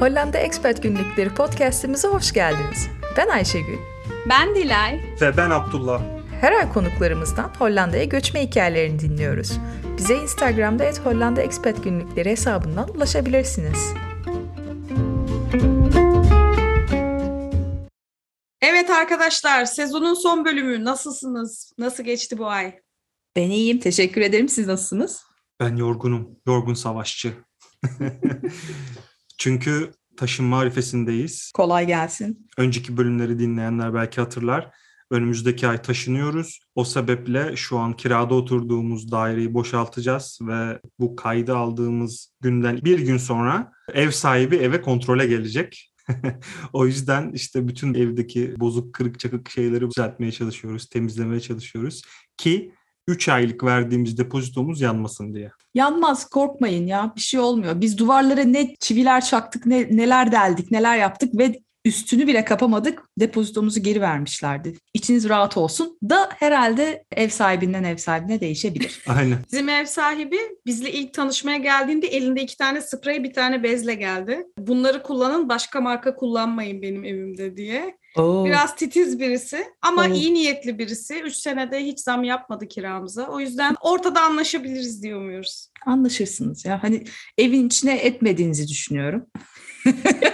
Hollanda Expat Günlükleri podcastimize hoş geldiniz. Ben Ayşegül. Ben Dilay. Ve ben Abdullah. Her ay konuklarımızdan Hollanda'ya göçme hikayelerini dinliyoruz. Bize Instagram'da et Hollanda Expat Günlükleri hesabından ulaşabilirsiniz. Evet arkadaşlar, sezonun son bölümü. Nasılsınız? Nasıl geçti bu ay? Ben iyiyim, teşekkür ederim. Siz nasılsınız? Ben yorgunum, yorgun savaşçı. Çünkü taşınma arifesindeyiz. Kolay gelsin. Önceki bölümleri dinleyenler belki hatırlar. Önümüzdeki ay taşınıyoruz. O sebeple şu an kirada oturduğumuz daireyi boşaltacağız ve bu kaydı aldığımız günden bir gün sonra ev sahibi eve kontrole gelecek. o yüzden işte bütün evdeki bozuk kırık çakık şeyleri düzeltmeye çalışıyoruz, temizlemeye çalışıyoruz ki 3 aylık verdiğimiz depozitomuz yanmasın diye. Yanmaz korkmayın ya bir şey olmuyor. Biz duvarlara ne çiviler çaktık ne neler deldik neler yaptık ve üstünü bile kapamadık. Depozitomuzu geri vermişlerdi. İçiniz rahat olsun da herhalde ev sahibinden ev sahibine değişebilir. Aynen. Bizim ev sahibi bizle ilk tanışmaya geldiğinde elinde iki tane sprey bir tane bezle geldi. Bunları kullanın başka marka kullanmayın benim evimde diye. Oo. Biraz titiz birisi ama Oo. iyi niyetli birisi. Üç senede hiç zam yapmadı kiramıza. O yüzden ortada anlaşabiliriz diye umuyoruz. Anlaşırsınız ya. Hani evin içine etmediğinizi düşünüyorum.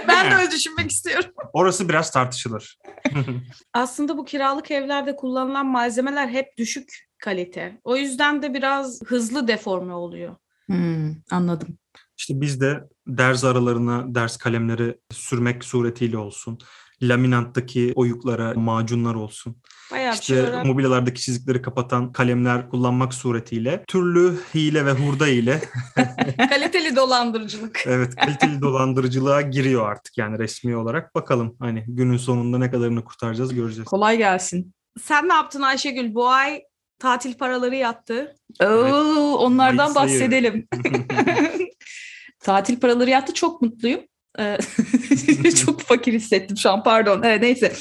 Ben de öyle düşünmek istiyorum. Orası biraz tartışılır. Aslında bu kiralık evlerde kullanılan malzemeler hep düşük kalite. O yüzden de biraz hızlı deforme oluyor. Hmm, anladım. İşte biz de ders aralarına ders kalemleri sürmek suretiyle olsun. Laminanttaki oyuklara macunlar olsun. Bayağı bir şey İşte öğren- mobilyalardaki çizikleri kapatan kalemler kullanmak suretiyle türlü hile ve hurda ile Kaliteli dolandırıcılık. evet kaliteli dolandırıcılığa giriyor artık yani resmi olarak. Bakalım hani günün sonunda ne kadarını kurtaracağız göreceğiz. Kolay gelsin. Sen ne yaptın Ayşegül? Bu ay tatil paraları yattı. Oo, onlardan Mayıs ayı. bahsedelim. Tatil paraları yattı. Çok mutluyum. Ee, çok fakir hissettim şu an pardon. Evet, neyse.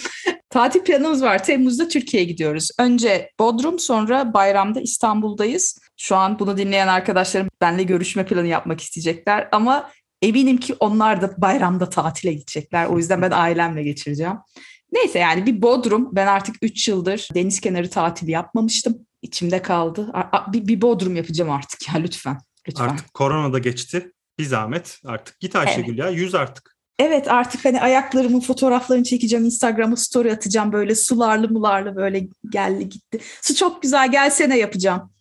Tatil planımız var. Temmuz'da Türkiye'ye gidiyoruz. Önce Bodrum sonra bayramda İstanbul'dayız. Şu an bunu dinleyen arkadaşlarım benimle görüşme planı yapmak isteyecekler. Ama eminim ki onlar da bayramda tatile gidecekler. O yüzden ben ailemle geçireceğim. Neyse yani bir Bodrum. Ben artık 3 yıldır deniz kenarı tatili yapmamıştım. İçimde kaldı. Bir, bir Bodrum yapacağım artık ya lütfen. Lütfen. Artık korona da geçti. Bir zahmet artık git Ayşegül ya yüz artık. Evet artık hani ayaklarımın fotoğraflarını çekeceğim. Instagram'a story atacağım böyle sularlı mularlı böyle geldi gitti. Su çok güzel gelsene yapacağım.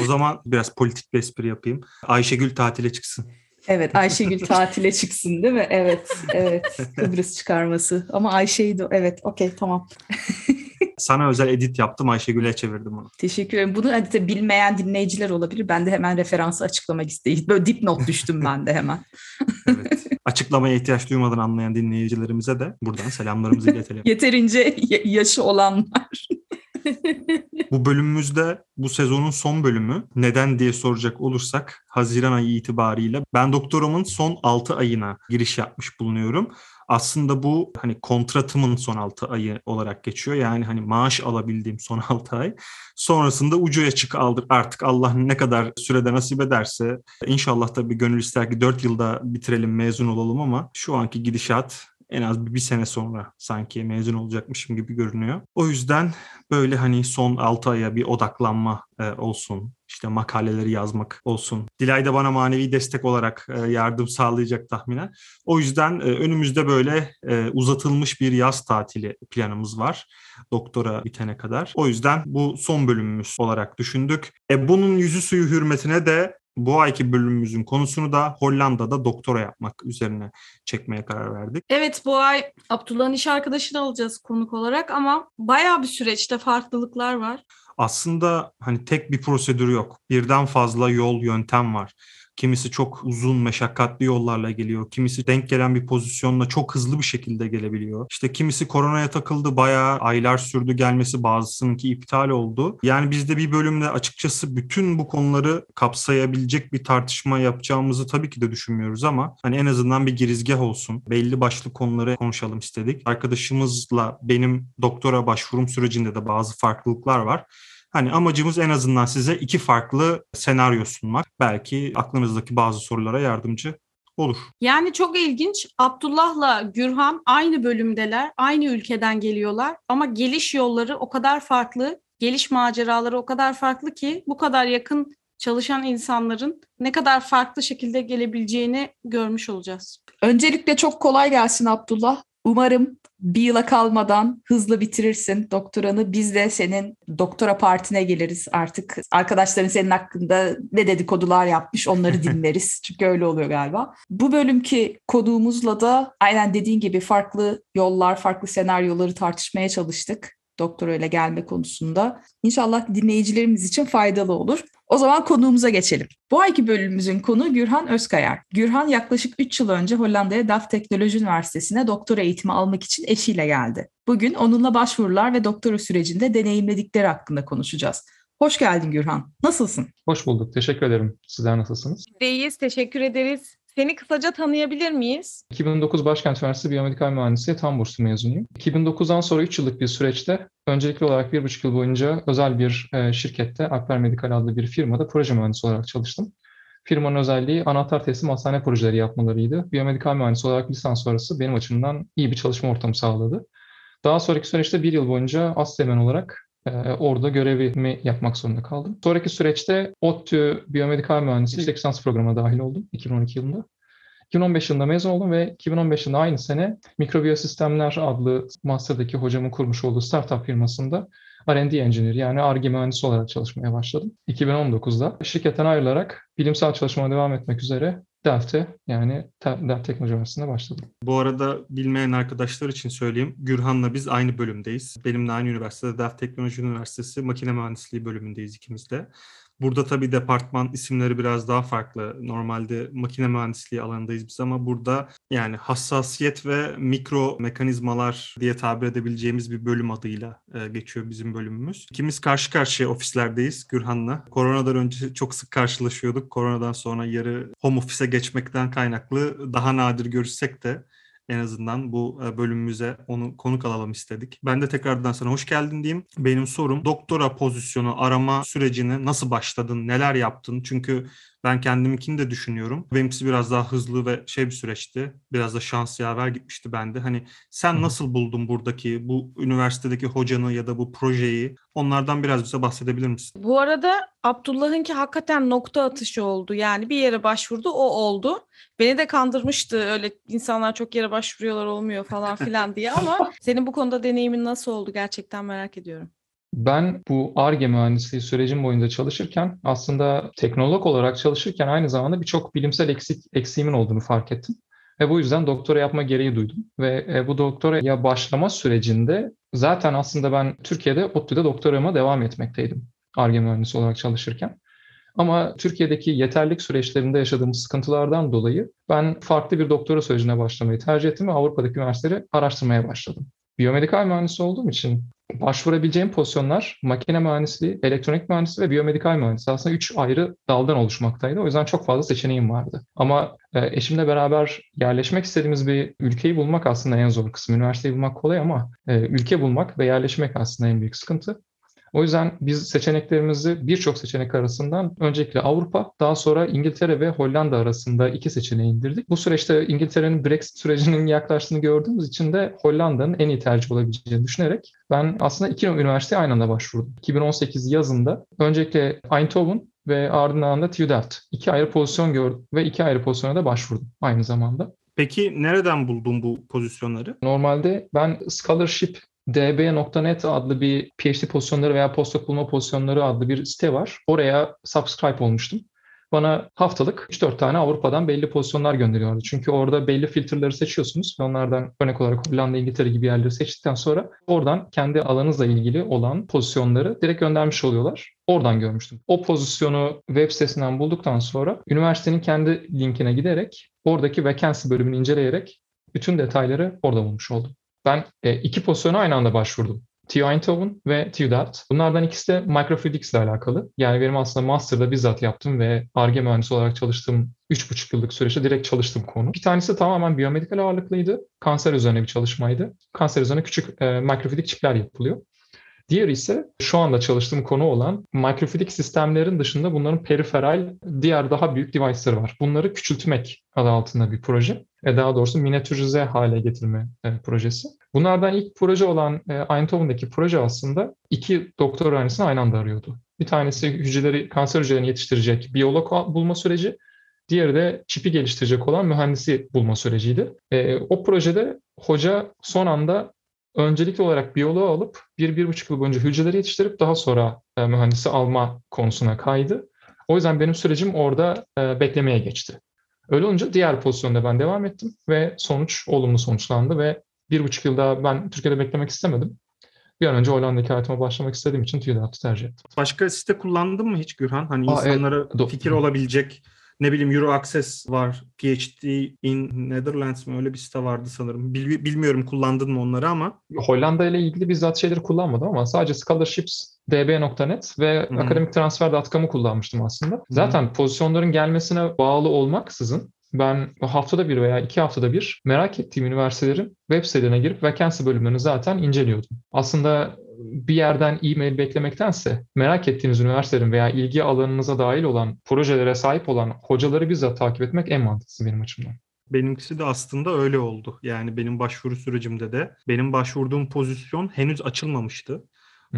O zaman biraz politik bir espri yapayım. Ayşegül tatile çıksın. Evet Ayşegül tatile çıksın değil mi? Evet evet Kıbrıs çıkarması. Ama Ayşe'yi de evet okey tamam. Sana özel edit yaptım Ayşegül'e çevirdim onu. Teşekkür ederim. Bunu hani de bilmeyen dinleyiciler olabilir. Ben de hemen referansı açıklamak istedim. Böyle dipnot düştüm ben de hemen. Evet. Açıklamaya ihtiyaç duymadan anlayan dinleyicilerimize de buradan selamlarımızı iletelim. Yeterince ya- yaşı olanlar. Bu bölümümüzde bu sezonun son bölümü neden diye soracak olursak Haziran ayı itibariyle ben doktoramın son 6 ayına giriş yapmış bulunuyorum. Aslında bu hani kontratımın son 6 ayı olarak geçiyor. Yani hani maaş alabildiğim son 6 ay. Sonrasında ucuya çık aldır artık Allah ne kadar sürede nasip ederse. İnşallah tabii gönül ister ki 4 yılda bitirelim mezun olalım ama şu anki gidişat en az bir, bir sene sonra sanki mezun olacakmışım gibi görünüyor. O yüzden böyle hani son 6 aya bir odaklanma e, olsun. İşte makaleleri yazmak olsun. Dilay da bana manevi destek olarak e, yardım sağlayacak tahminen. O yüzden e, önümüzde böyle e, uzatılmış bir yaz tatili planımız var. Doktora bitene kadar. O yüzden bu son bölümümüz olarak düşündük. E, bunun yüzü suyu hürmetine de bu ayki bölümümüzün konusunu da Hollanda'da doktora yapmak üzerine çekmeye karar verdik. Evet bu ay Abdullah'ın iş arkadaşını alacağız konuk olarak ama bayağı bir süreçte farklılıklar var. Aslında hani tek bir prosedür yok. Birden fazla yol, yöntem var. Kimisi çok uzun, meşakkatli yollarla geliyor. Kimisi denk gelen bir pozisyonla çok hızlı bir şekilde gelebiliyor. İşte kimisi koronaya takıldı, bayağı aylar sürdü gelmesi, bazısınınki iptal oldu. Yani biz de bir bölümde açıkçası bütün bu konuları kapsayabilecek bir tartışma yapacağımızı tabii ki de düşünmüyoruz ama hani en azından bir girizgah olsun. Belli başlı konuları konuşalım istedik. Arkadaşımızla benim doktora başvurum sürecinde de bazı farklılıklar var. Hani amacımız en azından size iki farklı senaryo sunmak. Belki aklınızdaki bazı sorulara yardımcı olur. Yani çok ilginç. Abdullah'la Gürhan aynı bölümdeler, aynı ülkeden geliyorlar ama geliş yolları o kadar farklı, geliş maceraları o kadar farklı ki bu kadar yakın çalışan insanların ne kadar farklı şekilde gelebileceğini görmüş olacağız. Öncelikle çok kolay gelsin Abdullah. Umarım bir yıla kalmadan hızlı bitirirsin doktoranı. Biz de senin doktora partine geliriz artık. Arkadaşların senin hakkında ne dedikodular yapmış onları dinleriz. Çünkü öyle oluyor galiba. Bu bölümki konuğumuzla da aynen dediğin gibi farklı yollar, farklı senaryoları tartışmaya çalıştık doktora ile gelme konusunda. İnşallah dinleyicilerimiz için faydalı olur. O zaman konuğumuza geçelim. Bu ayki bölümümüzün konu Gürhan Özkayar. Gürhan yaklaşık 3 yıl önce Hollanda'ya DAF Teknoloji Üniversitesi'ne doktora eğitimi almak için eşiyle geldi. Bugün onunla başvurular ve doktora sürecinde deneyimledikleri hakkında konuşacağız. Hoş geldin Gürhan. Nasılsın? Hoş bulduk. Teşekkür ederim. Sizler nasılsınız? İyiyiz. Teşekkür ederiz. Seni kısaca tanıyabilir miyiz? 2009 Başkent Üniversitesi Biyomedikal Mühendisliği tam burslu mezunuyum. 2009'dan sonra 3 yıllık bir süreçte öncelikli olarak 1,5 yıl boyunca özel bir e, şirkette Alper Medikal adlı bir firmada proje mühendisi olarak çalıştım. Firmanın özelliği anahtar teslim hastane projeleri yapmalarıydı. Biyomedikal mühendisi olarak lisans sonrası benim açımdan iyi bir çalışma ortamı sağladı. Daha sonraki süreçte bir yıl boyunca Astemen olarak orada görevimi yapmak zorunda kaldım. Sonraki süreçte ODTÜ Biyomedikal Mühendisliği lisans programına dahil oldum 2012 yılında. 2015 yılında mezun oldum ve 2015 yılında aynı sene Mikrobiyosistemler adlı master'daki hocamın kurmuş olduğu startup firmasında R&D engineer yani ARGE mühendisi olarak çalışmaya başladım. 2019'da şirketten ayrılarak bilimsel çalışmaya devam etmek üzere Delft'e yani Delft Teknoloji Üniversitesi'nde başladım. Bu arada bilmeyen arkadaşlar için söyleyeyim. Gürhan'la biz aynı bölümdeyiz. Benimle aynı üniversitede Delft Teknoloji Üniversitesi Makine Mühendisliği bölümündeyiz ikimiz de. Burada tabii departman isimleri biraz daha farklı. Normalde makine mühendisliği alanındayız biz ama burada yani hassasiyet ve mikro mekanizmalar diye tabir edebileceğimiz bir bölüm adıyla e, geçiyor bizim bölümümüz. İkimiz karşı karşıya ofislerdeyiz Gürhan'la. Koronadan önce çok sık karşılaşıyorduk. Koronadan sonra yarı home office'e geçmekten kaynaklı daha nadir görüşsek de en azından bu e, bölümümüze onu konuk alalım istedik. Ben de tekrardan sana hoş geldin diyeyim. Benim sorum doktora pozisyonu arama sürecini nasıl başladın, neler yaptın? Çünkü ben kendiminkini de düşünüyorum. Benimkisi biraz daha hızlı ve şey bir süreçti. Biraz da şans yaver gitmişti bende. Hani sen nasıl buldun buradaki bu üniversitedeki hocanı ya da bu projeyi? Onlardan biraz bize bahsedebilir misin? Bu arada Abdullah'ınki hakikaten nokta atışı oldu. Yani bir yere başvurdu o oldu. Beni de kandırmıştı öyle insanlar çok yere başvuruyorlar olmuyor falan filan diye ama senin bu konuda deneyimin nasıl oldu gerçekten merak ediyorum. Ben bu ARGE mühendisliği sürecim boyunca çalışırken aslında teknolog olarak çalışırken aynı zamanda birçok bilimsel eksik, eksiğimin olduğunu fark ettim. Ve bu yüzden doktora yapma gereği duydum. Ve e, bu doktoraya başlama sürecinde zaten aslında ben Türkiye'de ODTÜ'de doktorama devam etmekteydim. ARGE mühendisi olarak çalışırken. Ama Türkiye'deki yeterlik süreçlerinde yaşadığımız sıkıntılardan dolayı ben farklı bir doktora sürecine başlamayı tercih ettim ve Avrupa'daki üniversiteleri araştırmaya başladım. Biyomedikal mühendisi olduğum için başvurabileceğim pozisyonlar makine mühendisliği, elektronik mühendisliği ve biyomedikal mühendisliği aslında üç ayrı daldan oluşmaktaydı. O yüzden çok fazla seçeneğim vardı. Ama e, eşimle beraber yerleşmek istediğimiz bir ülkeyi bulmak aslında en zor kısmı. Üniversiteyi bulmak kolay ama e, ülke bulmak ve yerleşmek aslında en büyük sıkıntı. O yüzden biz seçeneklerimizi birçok seçenek arasından öncelikle Avrupa, daha sonra İngiltere ve Hollanda arasında iki seçeneği indirdik. Bu süreçte İngiltere'nin Brexit sürecinin yaklaştığını gördüğümüz için de Hollanda'nın en iyi tercih olabileceğini düşünerek ben aslında iki üniversiteye aynı anda başvurdum. 2018 yazında öncelikle Eindhoven ve ardından da Delft. İki ayrı pozisyon gördüm ve iki ayrı pozisyona da başvurdum aynı zamanda. Peki nereden buldun bu pozisyonları? Normalde ben scholarship db.net adlı bir PhD pozisyonları veya postdoc bulma pozisyonları adlı bir site var. Oraya subscribe olmuştum. Bana haftalık 3-4 tane Avrupa'dan belli pozisyonlar gönderiyordu. Çünkü orada belli filtreleri seçiyorsunuz ve onlardan örnek olarak Hollanda, İngiltere gibi yerleri seçtikten sonra oradan kendi alanınızla ilgili olan pozisyonları direkt göndermiş oluyorlar. Oradan görmüştüm. O pozisyonu web sitesinden bulduktan sonra üniversitenin kendi linkine giderek oradaki vacancy bölümünü inceleyerek bütün detayları orada bulmuş oldum. Ben e, iki pozisyona aynı anda başvurdum. TU Eindhoven ve TU Delft. Bunlardan ikisi de microfluidics ile alakalı. Yani benim aslında master'da bizzat yaptım ve ARGE mühendisi olarak çalıştığım 3,5 yıllık süreçte direkt çalıştım konu. Bir tanesi tamamen biyomedikal ağırlıklıydı. Kanser üzerine bir çalışmaydı. Kanser üzerine küçük e, mikrofluidik çipler yapılıyor. Diğeri ise şu anda çalıştığım konu olan mikrofluidik sistemlerin dışında bunların periferal diğer daha büyük device'ları var. Bunları küçültmek adı altında bir proje. E daha doğrusu minyatürize hale getirme e, projesi. Bunlardan ilk proje olan e, Eindhoven'daki proje aslında iki doktor öğrencisini aynı anda arıyordu. Bir tanesi hücreleri, kanser hücrelerini yetiştirecek biyolog bulma süreci. Diğeri de çipi geliştirecek olan mühendisi bulma süreciydi. O projede hoca son anda öncelikli olarak biyoloğu alıp bir, bir buçuk yıl boyunca hücreleri yetiştirip daha sonra mühendisi alma konusuna kaydı. O yüzden benim sürecim orada beklemeye geçti. Öyle olunca diğer pozisyonda ben devam ettim ve sonuç olumlu sonuçlandı ve bir buçuk yıl daha ben Türkiye'de beklemek istemedim. Bir an önce Hollanda'daki hayatıma başlamak istediğim için TÜDAP'ı tercih ettim. Başka site kullandın mı hiç Gürhan? Hani Aa, insanlara evet. fikir olabilecek ne bileyim Euro Access var. PhD in Netherlands mı öyle bir site vardı sanırım. Bil- bilmiyorum kullandın mı onları ama. Hollanda ile ilgili bizzat şeyleri kullanmadım ama sadece scholarships db.net ve hı. akademiktransfer.com'u kullanmıştım aslında. Zaten pozisyonların gelmesine bağlı olmaksızın ben haftada bir veya iki haftada bir merak ettiğim üniversitelerin web sitelerine girip vacancy bölümlerini zaten inceliyordum. Aslında bir yerden e-mail beklemektense merak ettiğiniz üniversitelerin veya ilgi alanınıza dahil olan projelere sahip olan hocaları bizzat takip etmek en mantıklısı benim açımdan. Benimkisi de aslında öyle oldu. Yani benim başvuru sürecimde de benim başvurduğum pozisyon henüz açılmamıştı.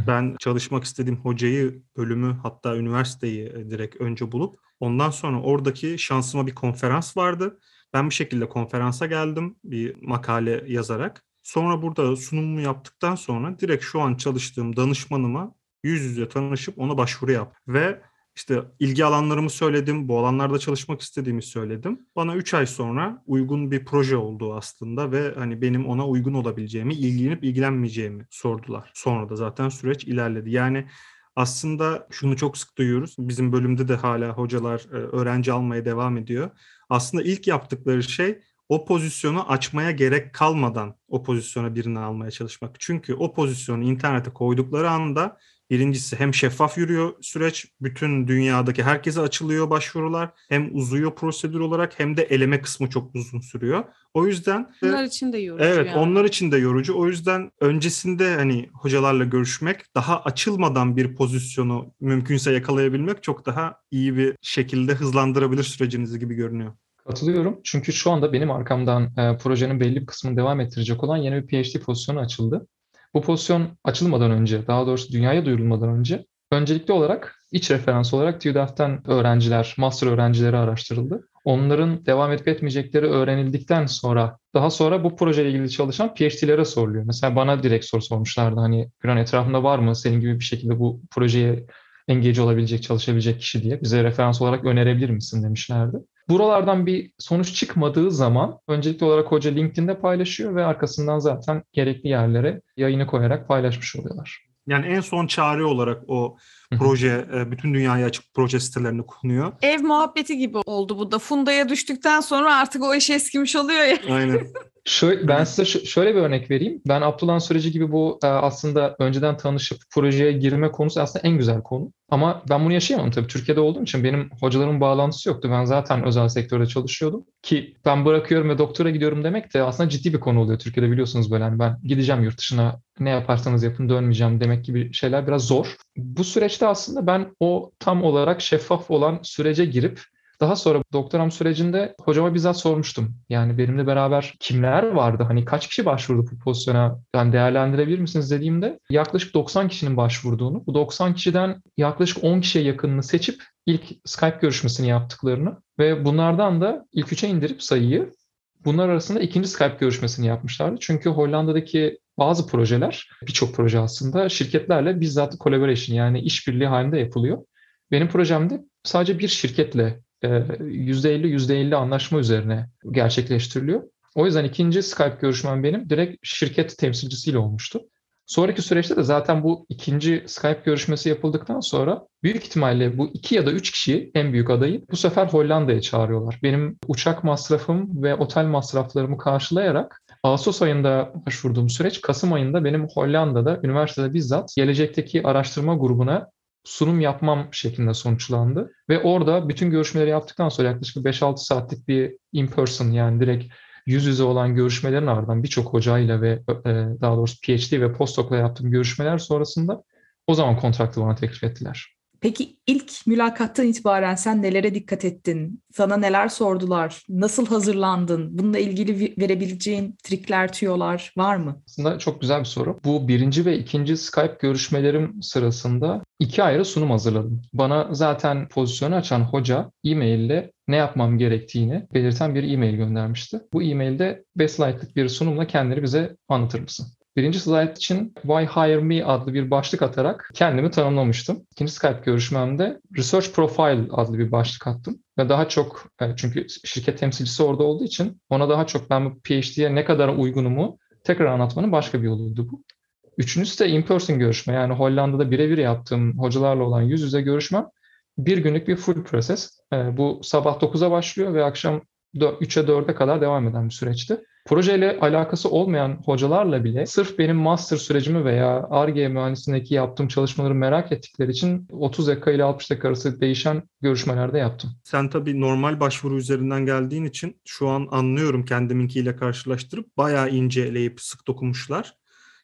Ben çalışmak istediğim hocayı, bölümü hatta üniversiteyi e, direkt önce bulup ondan sonra oradaki şansıma bir konferans vardı. Ben bir şekilde konferansa geldim bir makale yazarak. Sonra burada sunumumu yaptıktan sonra direkt şu an çalıştığım danışmanıma yüz yüze tanışıp ona başvuru yap. Ve işte ilgi alanlarımı söyledim, bu alanlarda çalışmak istediğimi söyledim. Bana 3 ay sonra uygun bir proje oldu aslında ve hani benim ona uygun olabileceğimi, ilgilenip ilgilenmeyeceğimi sordular. Sonra da zaten süreç ilerledi. Yani aslında şunu çok sık duyuyoruz. Bizim bölümde de hala hocalar e, öğrenci almaya devam ediyor. Aslında ilk yaptıkları şey o pozisyonu açmaya gerek kalmadan o pozisyona birini almaya çalışmak. Çünkü o pozisyonu internete koydukları anda birincisi hem şeffaf yürüyor süreç, bütün dünyadaki herkese açılıyor başvurular. Hem uzuyor prosedür olarak hem de eleme kısmı çok uzun sürüyor. O yüzden Bunlar için de yorucu Evet, yani. onlar için de yorucu. O yüzden öncesinde hani hocalarla görüşmek, daha açılmadan bir pozisyonu mümkünse yakalayabilmek çok daha iyi bir şekilde hızlandırabilir sürecinizi gibi görünüyor. Katılıyorum. Çünkü şu anda benim arkamdan e, projenin belli bir kısmını devam ettirecek olan yeni bir PhD pozisyonu açıldı. Bu pozisyon açılmadan önce, daha doğrusu dünyaya duyurulmadan önce öncelikli olarak iç referans olarak TÜDAF'tan öğrenciler, master öğrencileri araştırıldı. Onların devam edip etmeyecekleri öğrenildikten sonra daha sonra bu projeyle ilgili çalışan PhD'lere soruluyor. Mesela bana direkt soru sormuşlardı. Hani Güran etrafında var mı senin gibi bir şekilde bu projeye engage olabilecek, çalışabilecek kişi diye bize referans olarak önerebilir misin demişlerdi. Buralardan bir sonuç çıkmadığı zaman öncelikli olarak hoca LinkedIn'de paylaşıyor ve arkasından zaten gerekli yerlere yayını koyarak paylaşmış oluyorlar. Yani en son çare olarak o. proje e, bütün dünyaya açık proje sitelerini konuyor. Ev muhabbeti gibi oldu bu da. Funda'ya düştükten sonra artık o iş eskimiş oluyor ya. Aynen. Şöyle, ben size ş- şöyle bir örnek vereyim. Ben Abdullah'ın süreci gibi bu e, aslında önceden tanışıp projeye girme konusu aslında en güzel konu. Ama ben bunu yaşayamam tabii. Türkiye'de olduğum için benim hocalarımın bağlantısı yoktu. Ben zaten özel sektörde çalışıyordum. Ki ben bırakıyorum ve doktora gidiyorum demek de aslında ciddi bir konu oluyor. Türkiye'de biliyorsunuz böyle. Hani ben gideceğim yurt dışına ne yaparsanız yapın dönmeyeceğim demek gibi şeyler biraz zor. Bu süreçte aslında ben o tam olarak şeffaf olan sürece girip daha sonra doktoram sürecinde hocama bizzat sormuştum. Yani benimle beraber kimler vardı? Hani kaç kişi başvurdu bu pozisyona? Yani değerlendirebilir misiniz dediğimde yaklaşık 90 kişinin başvurduğunu, bu 90 kişiden yaklaşık 10 kişiye yakınını seçip ilk Skype görüşmesini yaptıklarını ve bunlardan da ilk üçe indirip sayıyı bunlar arasında ikinci Skype görüşmesini yapmışlardı. Çünkü Hollanda'daki bazı projeler, birçok proje aslında şirketlerle bizzat collaboration yani işbirliği halinde yapılıyor. Benim projemde sadece bir şirketle e, %50 %50 anlaşma üzerine gerçekleştiriliyor. O yüzden ikinci Skype görüşmem benim direkt şirket temsilcisiyle olmuştu. Sonraki süreçte de zaten bu ikinci Skype görüşmesi yapıldıktan sonra büyük ihtimalle bu iki ya da üç kişiyi en büyük adayı bu sefer Hollanda'ya çağırıyorlar. Benim uçak masrafım ve otel masraflarımı karşılayarak Ağustos ayında başvurduğum süreç Kasım ayında benim Hollanda'da üniversitede bizzat gelecekteki araştırma grubuna sunum yapmam şeklinde sonuçlandı. Ve orada bütün görüşmeleri yaptıktan sonra yaklaşık 5-6 saatlik bir in person yani direkt yüz yüze olan görüşmelerin ardından birçok hocayla ve e, daha doğrusu PhD ve postdoc'la yaptığım görüşmeler sonrasında o zaman kontraktı bana teklif ettiler. Peki ilk mülakattan itibaren sen nelere dikkat ettin? Sana neler sordular? Nasıl hazırlandın? Bununla ilgili verebileceğin trikler, tüyolar var mı? Aslında çok güzel bir soru. Bu birinci ve ikinci Skype görüşmelerim sırasında iki ayrı sunum hazırladım. Bana zaten pozisyonu açan hoca e-mail ne yapmam gerektiğini belirten bir e-mail göndermişti. Bu e-mailde 5 slide'lık bir sunumla kendini bize anlatır mısın? Birinci slide için Why Hire Me adlı bir başlık atarak kendimi tanımlamıştım. İkinci Skype görüşmemde Research Profile adlı bir başlık attım. Ve daha çok e, çünkü şirket temsilcisi orada olduğu için ona daha çok ben bu PhD'ye ne kadar uygunumu tekrar anlatmanın başka bir yoluydu bu. Üçüncüsü de in-person görüşme yani Hollanda'da birebir yaptığım hocalarla olan yüz yüze görüşmem bir günlük bir full proses. E, bu sabah 9'a başlıyor ve akşam 3'e 4'e kadar devam eden bir süreçti. Projeyle alakası olmayan hocalarla bile sırf benim master sürecimi veya ARGE mühendisliğindeki yaptığım çalışmaları merak ettikleri için 30 dakika ile 60 dakika arası değişen görüşmelerde yaptım. Sen tabii normal başvuru üzerinden geldiğin için şu an anlıyorum kendiminkiyle karşılaştırıp bayağı ince eleyip sık dokunmuşlar.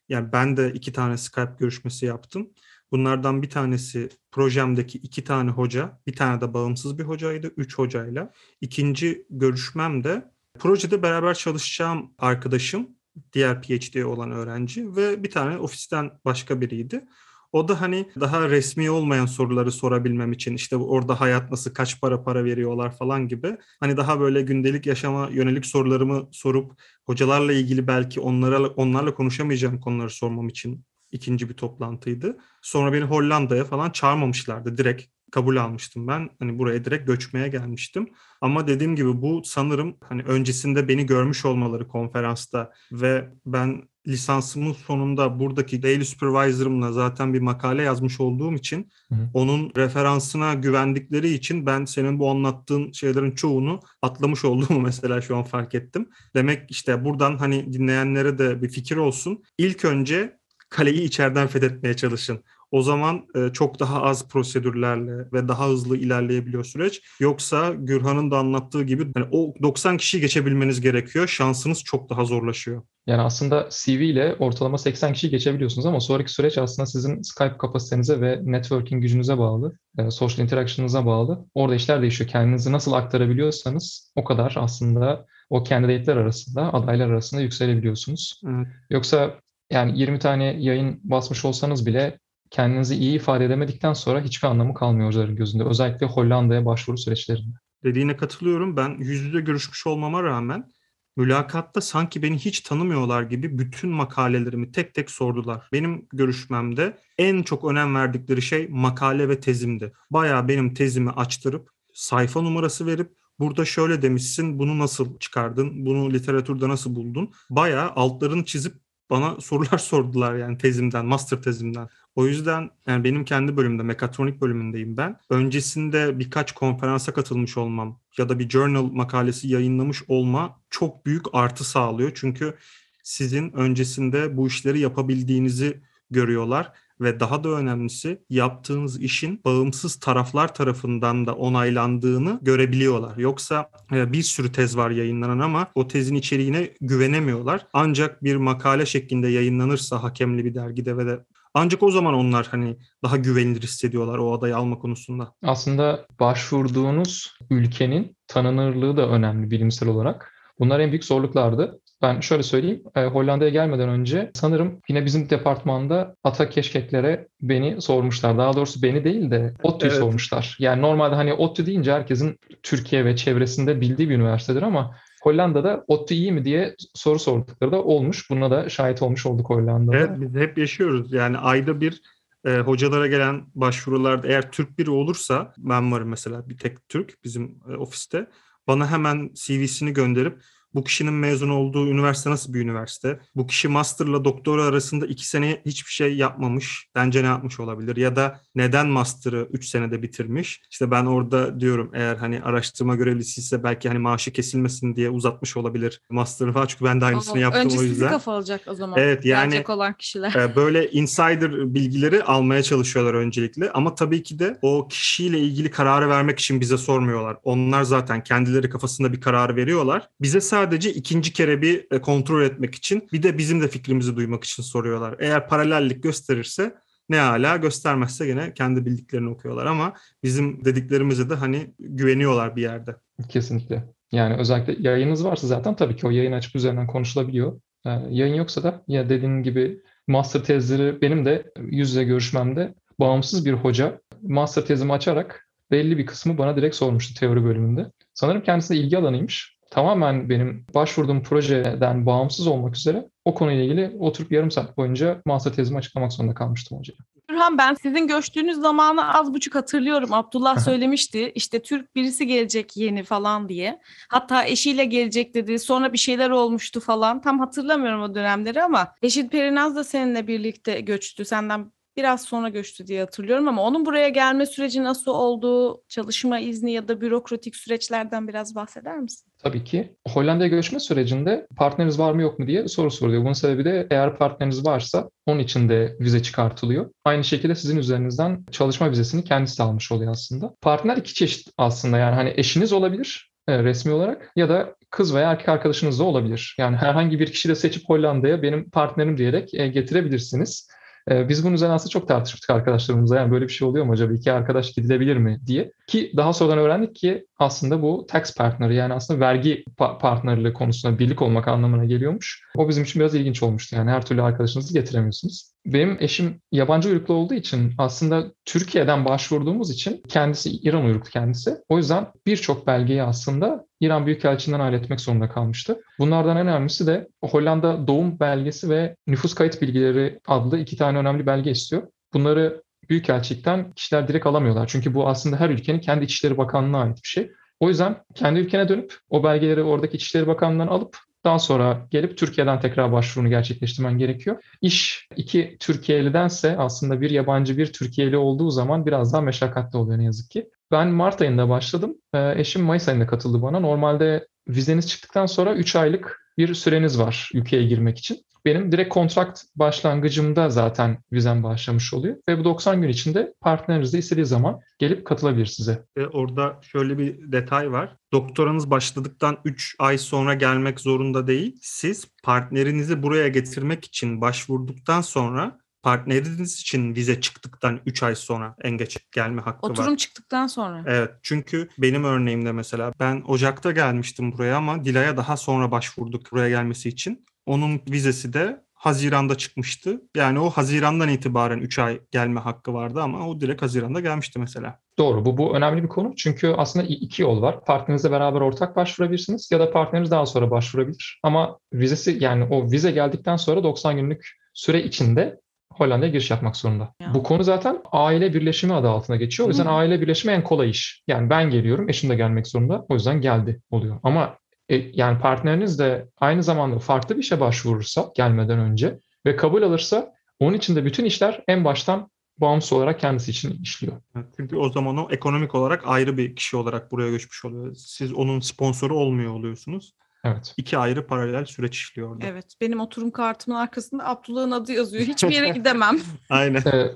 Yani ben de iki tane Skype görüşmesi yaptım. Bunlardan bir tanesi projemdeki iki tane hoca, bir tane de bağımsız bir hocaydı, üç hocayla. İkinci görüşmem de projede beraber çalışacağım arkadaşım, diğer PhD olan öğrenci ve bir tane ofisten başka biriydi. O da hani daha resmi olmayan soruları sorabilmem için işte orada hayat nasıl, kaç para para veriyorlar falan gibi. Hani daha böyle gündelik yaşama yönelik sorularımı sorup hocalarla ilgili belki onlara onlarla konuşamayacağım konuları sormam için ikinci bir toplantıydı. Sonra beni Hollanda'ya falan çağırmamışlardı. Direkt kabul almıştım ben. Hani buraya direkt göçmeye gelmiştim. Ama dediğim gibi bu sanırım hani öncesinde beni görmüş olmaları konferansta ve ben lisansımın sonunda buradaki daily supervisor'ımla zaten bir makale yazmış olduğum için hı hı. onun referansına güvendikleri için ben senin bu anlattığın şeylerin çoğunu atlamış olduğumu mesela şu an fark ettim. Demek işte buradan hani dinleyenlere de bir fikir olsun. İlk önce kaleyi içeriden fethetmeye çalışın. O zaman e, çok daha az prosedürlerle ve daha hızlı ilerleyebiliyor süreç. Yoksa Gürhan'ın da anlattığı gibi yani o 90 kişiyi geçebilmeniz gerekiyor. Şansınız çok daha zorlaşıyor. Yani aslında CV ile ortalama 80 kişi geçebiliyorsunuz ama sonraki süreç aslında sizin Skype kapasitenize ve networking gücünüze bağlı, e, social interaction'ınıza bağlı. Orada işler değişiyor. Kendinizi nasıl aktarabiliyorsanız o kadar aslında o candidate'ler arasında, adaylar arasında yükselebiliyorsunuz. Evet. Yoksa yani 20 tane yayın basmış olsanız bile kendinizi iyi ifade edemedikten sonra hiçbir anlamı kalmıyor hocaların gözünde. Özellikle Hollanda'ya başvuru süreçlerinde. Dediğine katılıyorum. Ben yüz yüze görüşmüş olmama rağmen mülakatta sanki beni hiç tanımıyorlar gibi bütün makalelerimi tek tek sordular. Benim görüşmemde en çok önem verdikleri şey makale ve tezimdi. Bayağı benim tezimi açtırıp sayfa numarası verip burada şöyle demişsin, bunu nasıl çıkardın, bunu literatürde nasıl buldun? Bayağı altlarını çizip bana sorular sordular yani tezimden, master tezimden. O yüzden yani benim kendi bölümde, mekatronik bölümündeyim ben. Öncesinde birkaç konferansa katılmış olmam ya da bir journal makalesi yayınlamış olma çok büyük artı sağlıyor. Çünkü sizin öncesinde bu işleri yapabildiğinizi görüyorlar ve daha da önemlisi yaptığınız işin bağımsız taraflar tarafından da onaylandığını görebiliyorlar. Yoksa e, bir sürü tez var yayınlanan ama o tezin içeriğine güvenemiyorlar. Ancak bir makale şeklinde yayınlanırsa hakemli bir dergide ve de ancak o zaman onlar hani daha güvenilir hissediyorlar o adayı alma konusunda. Aslında başvurduğunuz ülkenin tanınırlığı da önemli bilimsel olarak. Bunlar en büyük zorluklardı. Ben şöyle söyleyeyim, e, Hollanda'ya gelmeden önce sanırım yine bizim departmanda ata keşkeklere beni sormuşlar. Daha doğrusu beni değil de ODTÜ'yü evet. sormuşlar. Yani normalde hani ODTÜ deyince herkesin Türkiye ve çevresinde bildiği bir üniversitedir ama Hollanda'da ODTÜ iyi mi diye soru sordukları da olmuş. Buna da şahit olmuş olduk Hollanda'da. Evet biz hep yaşıyoruz. Yani ayda bir e, hocalara gelen başvurularda eğer Türk biri olursa ben varım mesela bir tek Türk bizim e, ofiste. Bana hemen CV'sini gönderip bu kişinin mezun olduğu üniversite nasıl bir üniversite? Bu kişi masterla doktora arasında iki sene hiçbir şey yapmamış. Bence ne yapmış olabilir? Ya da neden master'ı üç senede bitirmiş? İşte ben orada diyorum eğer hani araştırma görevlisi ise belki hani maaşı kesilmesin diye uzatmış olabilir master'ı falan. Çünkü ben de aynısını Aa, yaptım önce o yüzden. Önce kafa alacak o zaman. Evet yani Gelecek olan kişiler. E, böyle insider bilgileri almaya çalışıyorlar öncelikle. Ama tabii ki de o kişiyle ilgili kararı vermek için bize sormuyorlar. Onlar zaten kendileri kafasında bir karar veriyorlar. Bize sadece sadece ikinci kere bir e, kontrol etmek için bir de bizim de fikrimizi duymak için soruyorlar. Eğer paralellik gösterirse ne hala göstermezse gene kendi bildiklerini okuyorlar ama bizim dediklerimize de hani güveniyorlar bir yerde. Kesinlikle. Yani özellikle yayınınız varsa zaten tabii ki o yayın açıp üzerinden konuşulabiliyor. Ee, yayın yoksa da ya dediğin gibi master tezleri benim de yüz yüze görüşmemde bağımsız bir hoca master tezimi açarak belli bir kısmı bana direkt sormuştu teori bölümünde. Sanırım kendisi de ilgi alanıymış. Tamamen benim başvurduğum projeden bağımsız olmak üzere o konuyla ilgili oturup yarım saat boyunca master tezimi açıklamak zorunda kalmıştım hocaya. Gürhan ben sizin göçtüğünüz zamanı az buçuk hatırlıyorum. Abdullah söylemişti işte Türk birisi gelecek yeni falan diye. Hatta eşiyle gelecek dedi. Sonra bir şeyler olmuştu falan. Tam hatırlamıyorum o dönemleri ama Reşit Perinaz da seninle birlikte göçtü. Senden biraz sonra göçtü diye hatırlıyorum ama onun buraya gelme süreci nasıl oldu? Çalışma izni ya da bürokratik süreçlerden biraz bahseder misin? Tabii ki. Hollanda'ya göçme sürecinde partneriniz var mı yok mu diye soru soruluyor. Bunun sebebi de eğer partneriniz varsa onun için de vize çıkartılıyor. Aynı şekilde sizin üzerinizden çalışma vizesini kendisi almış oluyor aslında. Partner iki çeşit aslında yani hani eşiniz olabilir e, resmi olarak ya da kız veya erkek arkadaşınız da olabilir. Yani herhangi bir kişi de seçip Hollanda'ya benim partnerim diyerek e, getirebilirsiniz. Ee, biz bunun üzerine aslında çok tartışmıştık arkadaşlarımızla. Yani böyle bir şey oluyor mu acaba? İki arkadaş gidilebilir mi diye. Ki daha sonradan öğrendik ki aslında bu tax partner yani aslında vergi pa- partnerliği konusunda birlik olmak anlamına geliyormuş. O bizim için biraz ilginç olmuştu. Yani her türlü arkadaşınızı getiremiyorsunuz. Benim eşim yabancı uyruklu olduğu için aslında Türkiye'den başvurduğumuz için kendisi İran uyruklu kendisi. O yüzden birçok belgeyi aslında İran Büyükelçiliğinden halletmek zorunda kalmıştı. Bunlardan en önemlisi de Hollanda doğum belgesi ve nüfus kayıt bilgileri adlı iki tane önemli belge istiyor. Bunları Büyükelçilikten kişiler direkt alamıyorlar. Çünkü bu aslında her ülkenin kendi İçişleri Bakanlığı'na ait bir şey. O yüzden kendi ülkene dönüp o belgeleri oradaki İçişleri Bakanlığı'ndan alıp daha sonra gelip Türkiye'den tekrar başvurunu gerçekleştirmen gerekiyor. İş iki Türkiye'lidense aslında bir yabancı bir Türkiye'li olduğu zaman biraz daha meşakkatli oluyor ne yazık ki. Ben Mart ayında başladım. Ee, eşim Mayıs ayında katıldı bana. Normalde vizeniz çıktıktan sonra 3 aylık bir süreniz var ülkeye girmek için. Benim direkt kontrakt başlangıcımda zaten vizem başlamış oluyor. Ve bu 90 gün içinde partneriniz de istediği zaman gelip katılabilir size. E, orada şöyle bir detay var. Doktoranız başladıktan 3 ay sonra gelmek zorunda değil. Siz partnerinizi buraya getirmek için başvurduktan sonra partneriniz için vize çıktıktan 3 ay sonra en geç gelme hakkı Oturum var. çıktıktan sonra. Evet çünkü benim örneğimde mesela ben Ocak'ta gelmiştim buraya ama Dila'ya daha sonra başvurduk buraya gelmesi için. Onun vizesi de Haziran'da çıkmıştı. Yani o Haziran'dan itibaren 3 ay gelme hakkı vardı ama o direkt Haziran'da gelmişti mesela. Doğru. Bu, bu önemli bir konu. Çünkü aslında iki yol var. Partnerinizle beraber ortak başvurabilirsiniz ya da partneriniz daha sonra başvurabilir. Ama vizesi yani o vize geldikten sonra 90 günlük süre içinde Hollanda'ya giriş yapmak zorunda. Ya. Bu konu zaten aile birleşimi adı altına geçiyor. O yüzden Hı. aile birleşimi en kolay iş. Yani ben geliyorum, eşim de gelmek zorunda. O yüzden geldi oluyor. Ama e, yani partneriniz de aynı zamanda farklı bir işe başvurursa gelmeden önce ve kabul alırsa onun için de bütün işler en baştan bağımsız olarak kendisi için işliyor. Çünkü o zaman o ekonomik olarak ayrı bir kişi olarak buraya göçmüş oluyor. Siz onun sponsoru olmuyor oluyorsunuz. Evet. İki ayrı paralel süreç işliyor orada. Evet benim oturum kartımın arkasında Abdullah'ın adı yazıyor. Hiçbir yere gidemem. Aynen. Ee,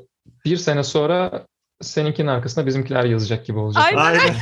bir sene sonra seninkinin arkasında bizimkiler yazacak gibi olacak. Aynen. Aynen.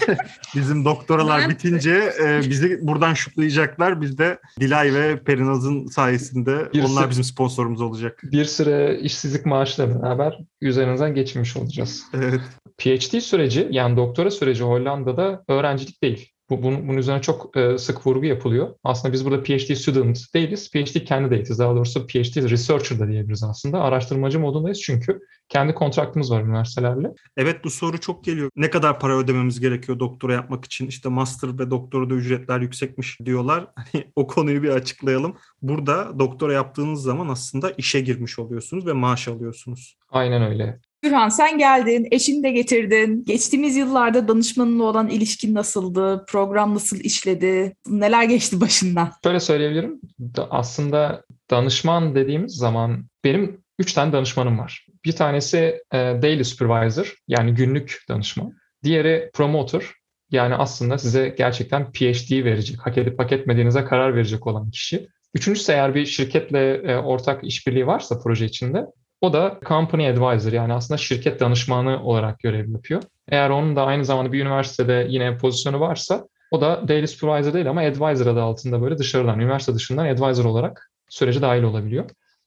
Bizim doktoralar Ben- bitince e, bizi buradan şutlayacaklar. Biz de Dilay ve Perinaz'ın sayesinde Birisi- onlar bizim sponsorumuz olacak. Bir süre işsizlik maaşıyla beraber üzerinizden geçmiş olacağız. Evet. PhD süreci yani doktora süreci Hollanda'da öğrencilik değil. Bu, bunun, bunun üzerine çok e, sık vurgu yapılıyor. Aslında biz burada PhD student değiliz. PhD kendi değiliz. Daha doğrusu PhD researcher da diyebiliriz aslında. Araştırmacı modundayız çünkü kendi kontraktımız var üniversitelerle. Evet bu soru çok geliyor. Ne kadar para ödememiz gerekiyor doktora yapmak için? İşte master ve doktorada ücretler yüksekmiş diyorlar. Hani o konuyu bir açıklayalım. Burada doktora yaptığınız zaman aslında işe girmiş oluyorsunuz ve maaş alıyorsunuz. Aynen öyle. Gürhan sen geldin, eşini de getirdin. Geçtiğimiz yıllarda danışmanınla olan ilişkin nasıldı? Program nasıl işledi? Neler geçti başından? Şöyle söyleyebilirim. Da- aslında danışman dediğimiz zaman benim üç tane danışmanım var. Bir tanesi e, daily supervisor yani günlük danışman. Diğeri promoter yani aslında size gerçekten PhD verecek, hak edip hak etmediğinize karar verecek olan kişi. Üçüncüsü eğer bir şirketle e, ortak işbirliği varsa proje içinde o da company advisor yani aslında şirket danışmanı olarak görev yapıyor. Eğer onun da aynı zamanda bir üniversitede yine pozisyonu varsa O da daily supervisor değil ama advisor adı altında böyle dışarıdan, üniversite dışından advisor olarak sürece dahil olabiliyor.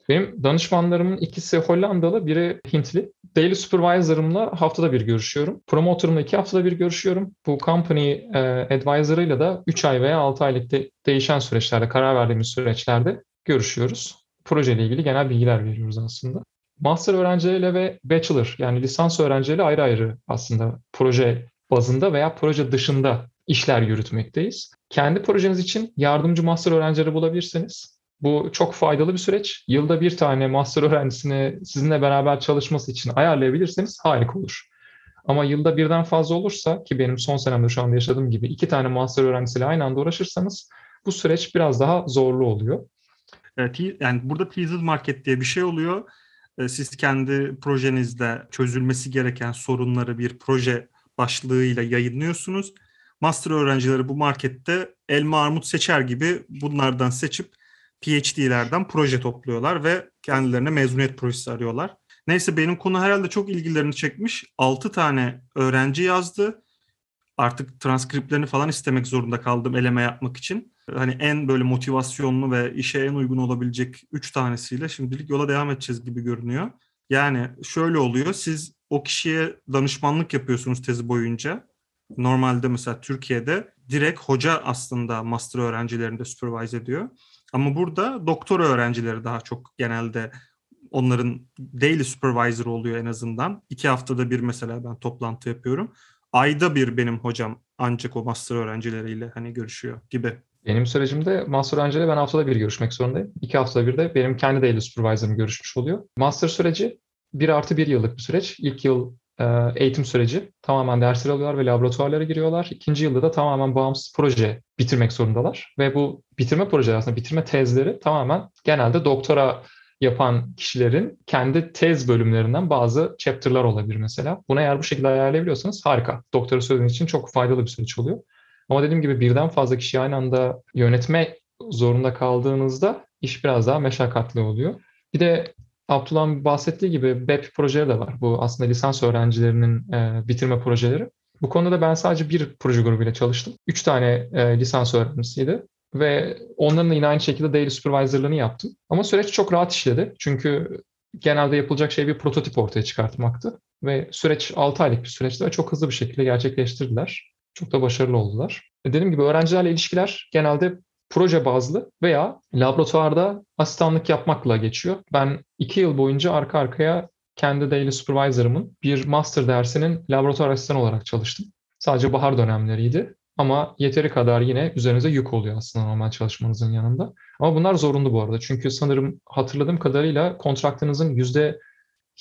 Benim danışmanlarımın ikisi Hollandalı, biri Hintli. Daily Supervisor'ımla haftada bir görüşüyorum. Promoter'ımla iki haftada bir görüşüyorum. Bu company e, advisor'ıyla da 3 ay veya 6 aylık de, değişen süreçlerde, karar verdiğimiz süreçlerde görüşüyoruz. Projeyle ilgili genel bilgiler veriyoruz aslında. Master öğrencileriyle ve bachelor yani lisans öğrencileriyle ayrı ayrı aslında proje bazında veya proje dışında işler yürütmekteyiz. Kendi projeniz için yardımcı master öğrencileri bulabilirsiniz. Bu çok faydalı bir süreç. Yılda bir tane master öğrencisini sizinle beraber çalışması için ayarlayabilirseniz harika olur. Ama yılda birden fazla olursa ki benim son senemde şu anda yaşadığım gibi iki tane master öğrencisiyle aynı anda uğraşırsanız bu süreç biraz daha zorlu oluyor. Yani burada teaser market diye bir şey oluyor. Ee, siz kendi projenizde çözülmesi gereken sorunları bir proje başlığıyla yayınlıyorsunuz. Master öğrencileri bu markette elma armut seçer gibi bunlardan seçip PhD'lerden proje topluyorlar ve kendilerine mezuniyet projesi arıyorlar. Neyse benim konu herhalde çok ilgilerini çekmiş. 6 tane öğrenci yazdı. Artık transkriplerini falan istemek zorunda kaldım eleme yapmak için. Hani en böyle motivasyonlu ve işe en uygun olabilecek 3 tanesiyle şimdilik yola devam edeceğiz gibi görünüyor. Yani şöyle oluyor. Siz o kişiye danışmanlık yapıyorsunuz tezi boyunca. Normalde mesela Türkiye'de direkt hoca aslında master öğrencilerini de supervise ediyor. Ama burada doktor öğrencileri daha çok genelde onların daily supervisor oluyor en azından. İki haftada bir mesela ben toplantı yapıyorum. Ayda bir benim hocam ancak o master öğrencileriyle hani görüşüyor gibi. Benim sürecimde master öğrenciyle ben haftada bir görüşmek zorundayım. İki haftada bir de benim kendi daily supervisor'ım görüşmüş oluyor. Master süreci bir artı bir yıllık bir süreç. İlk yıl e, eğitim süreci tamamen dersler alıyorlar ve laboratuvarlara giriyorlar. İkinci yılda da tamamen bağımsız proje bitirmek zorundalar. Ve bu bitirme projeleri aslında bitirme tezleri tamamen genelde doktora yapan kişilerin kendi tez bölümlerinden bazı chapter'lar olabilir mesela. Bunu eğer bu şekilde ayarlayabiliyorsanız harika. Doktora söylediğiniz için çok faydalı bir süreç oluyor. Ama dediğim gibi birden fazla kişi aynı anda yönetme zorunda kaldığınızda iş biraz daha meşakkatli oluyor. Bir de Abdullah'ın bahsettiği gibi BEP projeleri de var. Bu aslında lisans öğrencilerinin e, bitirme projeleri. Bu konuda da ben sadece bir proje grubuyla çalıştım. Üç tane e, lisans öğrencisiydi ve onların da yine aynı şekilde daily supervisor'larını yaptım. Ama süreç çok rahat işledi. Çünkü genelde yapılacak şey bir prototip ortaya çıkartmaktı. Ve süreç 6 aylık bir süreçti ve çok hızlı bir şekilde gerçekleştirdiler. Çok da başarılı oldular. Dediğim gibi öğrencilerle ilişkiler genelde proje bazlı veya laboratuvarda asistanlık yapmakla geçiyor. Ben iki yıl boyunca arka arkaya kendi daily supervisor'ımın bir master dersinin laboratuvar asistanı olarak çalıştım. Sadece bahar dönemleriydi. Ama yeteri kadar yine üzerinize yük oluyor aslında normal çalışmanızın yanında. Ama bunlar zorunlu bu arada. Çünkü sanırım hatırladığım kadarıyla kontraktınızın yüzde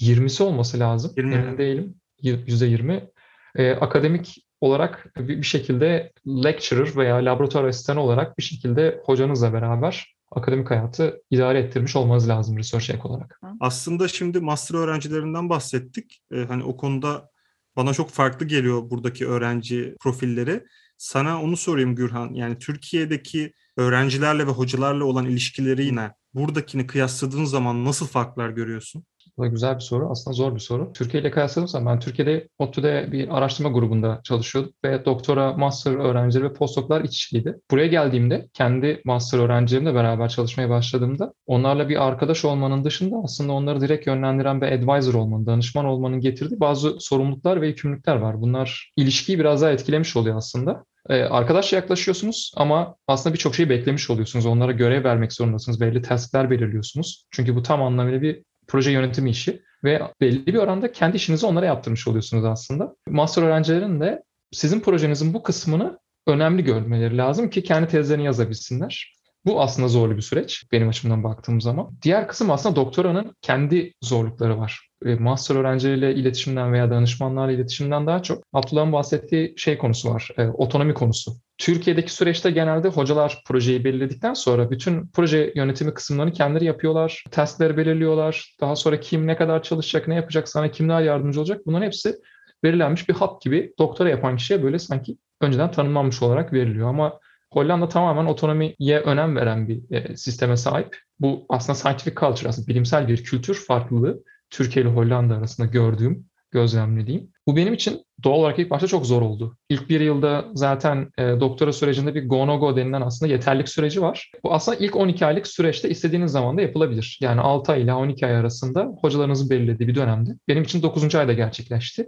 20'si olması lazım. 20. Emin değilim. %20. Ee, akademik olarak bir şekilde lecturer veya laboratuvar asistanı olarak bir şekilde hocanızla beraber akademik hayatı idare ettirmiş olmanız lazım research ek olarak. Aslında şimdi master öğrencilerinden bahsettik. Ee, hani o konuda bana çok farklı geliyor buradaki öğrenci profilleri. Sana onu sorayım Gürhan. Yani Türkiye'deki öğrencilerle ve hocalarla olan ilişkileri yine buradakini kıyasladığın zaman nasıl farklar görüyorsun? Bu da güzel bir soru. Aslında zor bir soru. Türkiye ile kıyasladığım ben Türkiye'de ODTÜ'de bir araştırma grubunda çalışıyordum ve doktora, master öğrencileri ve postdoklar iç içiydi. Buraya geldiğimde kendi master öğrencilerimle beraber çalışmaya başladığımda onlarla bir arkadaş olmanın dışında aslında onları direkt yönlendiren bir advisor olmanın, danışman olmanın getirdiği bazı sorumluluklar ve yükümlülükler var. Bunlar ilişkiyi biraz daha etkilemiş oluyor aslında. Ee, arkadaşça yaklaşıyorsunuz ama aslında birçok şeyi beklemiş oluyorsunuz. Onlara görev vermek zorundasınız. Belli taskler belirliyorsunuz. Çünkü bu tam anlamıyla bir proje yönetimi işi ve belli bir oranda kendi işinizi onlara yaptırmış oluyorsunuz aslında. Master öğrencilerin de sizin projenizin bu kısmını önemli görmeleri lazım ki kendi tezlerini yazabilsinler. Bu aslında zorlu bir süreç benim açımdan baktığım zaman. Diğer kısım aslında doktoranın kendi zorlukları var. E, master öğrencileriyle iletişimden veya danışmanlarla iletişimden daha çok Abdullah'ın bahsettiği şey konusu var, e, otonomi konusu. Türkiye'deki süreçte genelde hocalar projeyi belirledikten sonra bütün proje yönetimi kısımlarını kendileri yapıyorlar. Testleri belirliyorlar. Daha sonra kim ne kadar çalışacak, ne yapacak, sana kimler yardımcı olacak bunların hepsi belirlenmiş bir hap gibi doktora yapan kişiye böyle sanki önceden tanımlanmış olarak veriliyor. Ama Hollanda tamamen otonomiye önem veren bir e, sisteme sahip. Bu aslında scientific culture, aslında bilimsel bir kültür farklılığı Türkiye ile Hollanda arasında gördüğüm gözlemlediğim. Bu benim için doğal olarak ilk başta çok zor oldu. İlk bir yılda zaten e, doktora sürecinde bir go no go denilen aslında yeterlik süreci var. Bu aslında ilk 12 aylık süreçte istediğiniz zaman da yapılabilir. Yani 6 ay ile 12 ay arasında hocalarınızın belirlediği bir dönemde. Benim için 9. ayda gerçekleşti.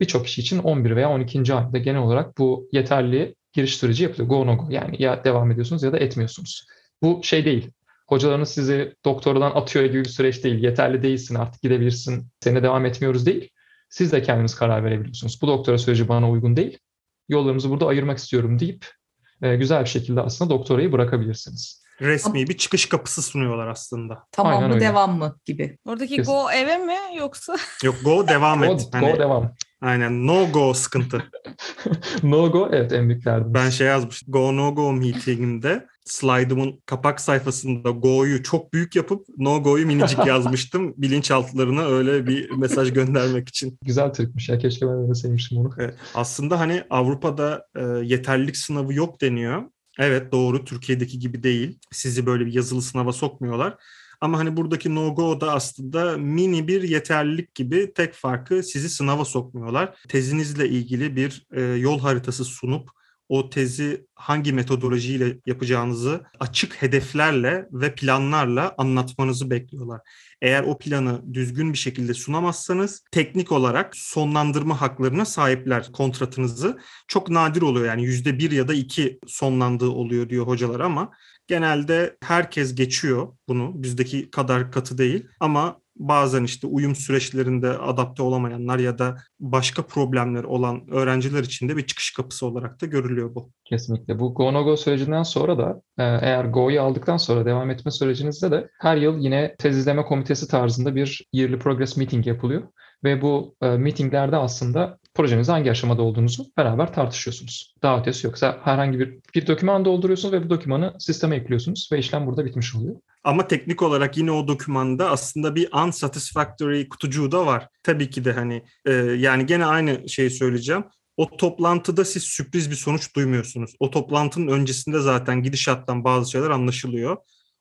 Birçok kişi için 11 veya 12. ayda genel olarak bu yeterli giriş süreci yapılıyor. Go no go yani ya devam ediyorsunuz ya da etmiyorsunuz. Bu şey değil. Hocalarınız sizi doktordan atıyor gibi bir süreç değil. Yeterli değilsin artık gidebilirsin. Seninle devam etmiyoruz değil. Siz de kendiniz karar verebiliyorsunuz. Bu doktora süreci bana uygun değil. Yollarımızı burada ayırmak istiyorum deyip e, güzel bir şekilde aslında doktorayı bırakabilirsiniz. Resmi bir çıkış kapısı sunuyorlar aslında. Tamam Aynen mı öyle. devam mı gibi. Oradaki Kesin. go eve mi yoksa? Yok go devam Go, et. go Hani, devam. aynen no go sıkıntı. no go evet en büyük. Ben şey yazmıştım. Go no go meetingimde slide'ımın kapak sayfasında go'yu çok büyük yapıp no go'yu minicik yazmıştım. Bilinçaltılarına öyle bir mesaj göndermek için. Güzel trikmiş ya keşke ben öyle sevmiştim onu. Evet. Aslında hani Avrupa'da e, yeterlilik sınavı yok deniyor. Evet doğru Türkiye'deki gibi değil. Sizi böyle bir yazılı sınava sokmuyorlar. Ama hani buradaki no-go da aslında mini bir yeterlilik gibi tek farkı sizi sınava sokmuyorlar. Tezinizle ilgili bir e, yol haritası sunup o tezi hangi metodolojiyle yapacağınızı açık hedeflerle ve planlarla anlatmanızı bekliyorlar. Eğer o planı düzgün bir şekilde sunamazsanız teknik olarak sonlandırma haklarına sahipler kontratınızı. Çok nadir oluyor yani yüzde bir ya da iki sonlandığı oluyor diyor hocalar ama genelde herkes geçiyor bunu. Bizdeki kadar katı değil ama bazen işte uyum süreçlerinde adapte olamayanlar ya da başka problemler olan öğrenciler için de bir çıkış kapısı olarak da görülüyor bu. Kesinlikle. Bu Go No Go sürecinden sonra da e, eğer Go'yu aldıktan sonra devam etme sürecinizde de her yıl yine tez izleme komitesi tarzında bir yearly progress meeting yapılıyor. Ve bu e, meetinglerde aslında projenizin hangi aşamada olduğunuzu beraber tartışıyorsunuz. Daha ötesi yoksa herhangi bir, bir doküman dolduruyorsunuz ve bu dokümanı sisteme ekliyorsunuz ve işlem burada bitmiş oluyor. Ama teknik olarak yine o dokümanda aslında bir unsatisfactory kutucuğu da var. Tabii ki de hani e, yani gene aynı şeyi söyleyeceğim. O toplantıda siz sürpriz bir sonuç duymuyorsunuz. O toplantının öncesinde zaten gidişattan bazı şeyler anlaşılıyor.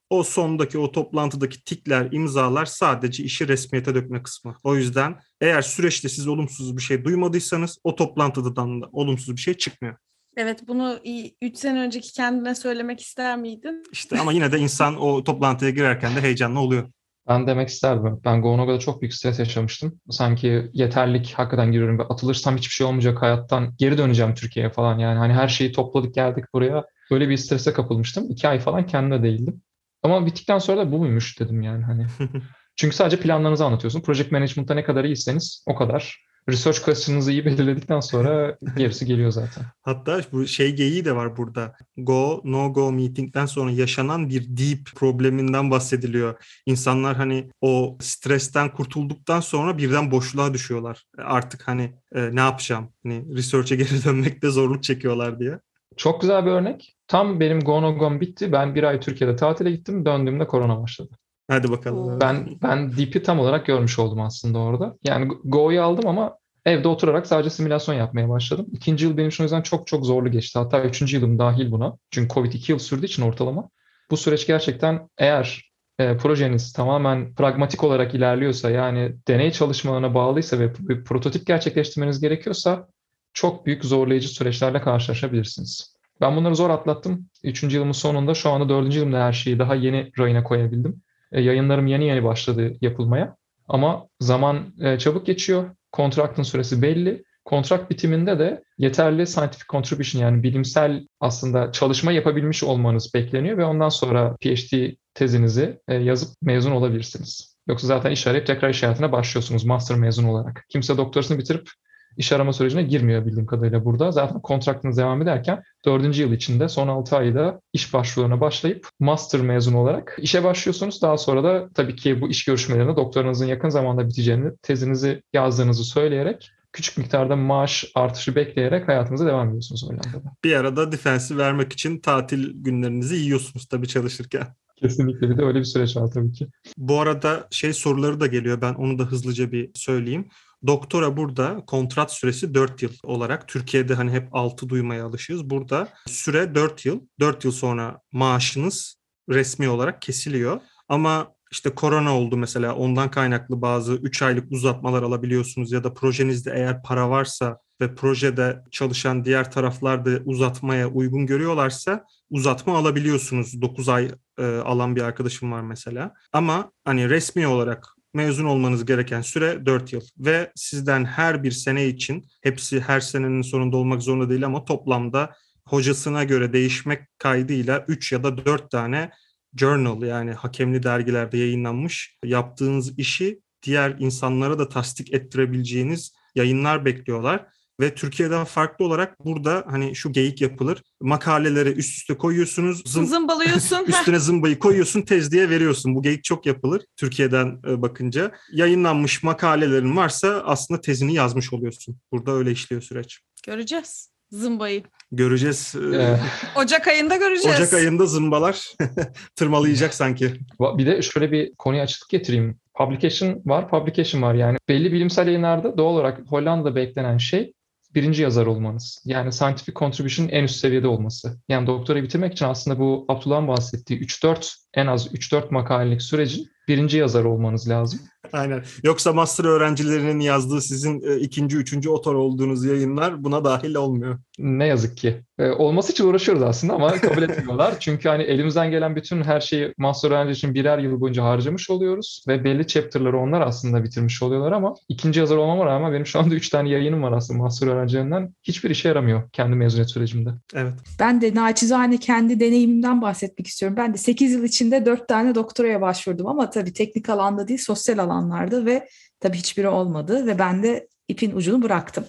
O sondaki o toplantıdaki tikler, imzalar sadece işi resmiyete dökme kısmı. O yüzden eğer süreçte siz olumsuz bir şey duymadıysanız o toplantıdan da olumsuz bir şey çıkmıyor. Evet bunu 3 sene önceki kendine söylemek ister miydin? İşte ama yine de insan o toplantıya girerken de heyecanlı oluyor. Ben demek isterdim. Ben Gonogo'da çok büyük stres yaşamıştım. Sanki yeterlik hakikaten giriyorum ve atılırsam hiçbir şey olmayacak hayattan geri döneceğim Türkiye'ye falan. Yani hani her şeyi topladık geldik buraya. Böyle bir strese kapılmıştım. İki ay falan kendime değildim. Ama bittikten sonra da bu muymuş dedim yani hani. Çünkü sadece planlarınızı anlatıyorsun. Project management'ta ne kadar iyiyseniz o kadar. Research question'ınızı iyi belirledikten sonra gerisi geliyor zaten. Hatta bu şey geyiği de var burada. Go, no go meetingden sonra yaşanan bir deep probleminden bahsediliyor. İnsanlar hani o stresten kurtulduktan sonra birden boşluğa düşüyorlar. Artık hani e, ne yapacağım? Hani research'e geri dönmekte zorluk çekiyorlar diye. Çok güzel bir örnek. Tam benim Go No Go'm bitti. Ben bir ay Türkiye'de tatile gittim. Döndüğümde korona başladı. Hadi bakalım. Ben ben Deep'i tam olarak görmüş oldum aslında orada. Yani Go'yu aldım ama evde oturarak sadece simülasyon yapmaya başladım. İkinci yıl benim için o yüzden çok çok zorlu geçti. Hatta üçüncü yılım dahil buna. Çünkü Covid iki yıl sürdüğü için ortalama. Bu süreç gerçekten eğer e, projeniz tamamen pragmatik olarak ilerliyorsa yani deney çalışmalarına bağlıysa ve bir prototip gerçekleştirmeniz gerekiyorsa çok büyük zorlayıcı süreçlerle karşılaşabilirsiniz. Ben bunları zor atlattım. Üçüncü yılımın sonunda şu anda dördüncü yılımda her şeyi daha yeni rayına koyabildim. E, yayınlarım yeni yeni başladı yapılmaya. Ama zaman e, çabuk geçiyor. Kontraktın süresi belli. Kontrat bitiminde de yeterli scientific contribution yani bilimsel aslında çalışma yapabilmiş olmanız bekleniyor ve ondan sonra PhD tezinizi e, yazıp mezun olabilirsiniz. Yoksa zaten iş arayıp tekrar iş hayatına başlıyorsunuz master mezun olarak. Kimse doktorasını bitirip iş arama sürecine girmiyor bildiğim kadarıyla burada. Zaten kontraktınız devam ederken dördüncü yıl içinde son 6 ayda iş başvurularına başlayıp master mezun olarak işe başlıyorsunuz. Daha sonra da tabii ki bu iş görüşmelerinde doktoranızın yakın zamanda biteceğini, tezinizi yazdığınızı söyleyerek küçük miktarda maaş artışı bekleyerek hayatınıza devam ediyorsunuz Hollanda'da. Bir arada defensi vermek için tatil günlerinizi yiyorsunuz tabii çalışırken. Kesinlikle bir de öyle bir süreç var tabii ki. Bu arada şey soruları da geliyor. Ben onu da hızlıca bir söyleyeyim. Doktora burada kontrat süresi 4 yıl olarak Türkiye'de hani hep 6 duymaya alışığız. Burada süre 4 yıl. 4 yıl sonra maaşınız resmi olarak kesiliyor. Ama işte korona oldu mesela ondan kaynaklı bazı 3 aylık uzatmalar alabiliyorsunuz ya da projenizde eğer para varsa ve projede çalışan diğer taraflar da uzatmaya uygun görüyorlarsa uzatma alabiliyorsunuz. 9 ay e, alan bir arkadaşım var mesela. Ama hani resmi olarak mezun olmanız gereken süre 4 yıl ve sizden her bir sene için hepsi her senenin sonunda olmak zorunda değil ama toplamda hocasına göre değişmek kaydıyla 3 ya da 4 tane journal yani hakemli dergilerde yayınlanmış yaptığınız işi diğer insanlara da tasdik ettirebileceğiniz yayınlar bekliyorlar. Ve Türkiye'den farklı olarak burada hani şu geyik yapılır. Makaleleri üst üste koyuyorsunuz. Zım, Zımbalıyorsun. üstüne zımbayı koyuyorsun tez diye veriyorsun. Bu geyik çok yapılır Türkiye'den e, bakınca. Yayınlanmış makalelerin varsa aslında tezini yazmış oluyorsun. Burada öyle işliyor süreç. Göreceğiz zımbayı. Göreceğiz. Ee, Ocak ayında göreceğiz. Ocak ayında zımbalar tırmalayacak sanki. Bir de şöyle bir konuya açıklık getireyim. Publication var, publication var. Yani belli bilimsel yayınlarda doğal olarak Hollanda'da beklenen şey birinci yazar olmanız. Yani scientific contribution en üst seviyede olması. Yani doktora bitirmek için aslında bu Abdullah'ın bahsettiği 3-4 en az 3-4 makalelik sürecin birinci yazar olmanız lazım. Aynen. Yoksa master öğrencilerinin yazdığı sizin e, ikinci, üçüncü otor olduğunuz yayınlar buna dahil olmuyor. Ne yazık ki. Ee, olması için uğraşıyoruz aslında ama kabul etmiyorlar. Çünkü hani elimizden gelen bütün her şeyi master öğrenci için birer yıl boyunca harcamış oluyoruz ve belli chapter'ları onlar aslında bitirmiş oluyorlar ama ikinci yazar olmama rağmen benim şu anda üç tane yayınım var aslında master öğrencilerinden. Hiçbir işe yaramıyor kendi mezuniyet sürecimde. Evet. Ben de naçizane kendi deneyimimden bahsetmek istiyorum. Ben de 8 yıl içinde 4 tane doktoraya başvurdum ama tabii teknik alanda değil sosyal alanlarda ve tabii hiçbiri olmadı ve ben de ipin ucunu bıraktım.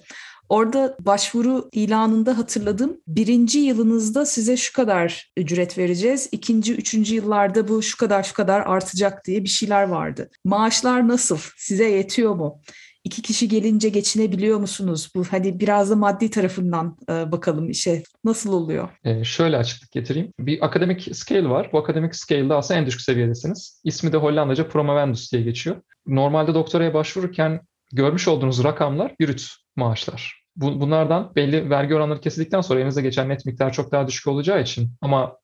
Orada başvuru ilanında hatırladım. Birinci yılınızda size şu kadar ücret vereceğiz. İkinci, üçüncü yıllarda bu şu kadar şu kadar artacak diye bir şeyler vardı. Maaşlar nasıl? Size yetiyor mu? İki kişi gelince geçinebiliyor musunuz? Bu hani biraz da maddi tarafından e, bakalım işe nasıl oluyor? Ee, şöyle açıklık getireyim. Bir akademik scale var. Bu akademik scale'da aslında en düşük seviyedesiniz. İsmi de Hollandaca promovendus diye geçiyor. Normalde doktoraya başvururken görmüş olduğunuz rakamlar brüt maaşlar. Bu, bunlardan belli vergi oranları kesildikten sonra elinize geçen net miktar çok daha düşük olacağı için ama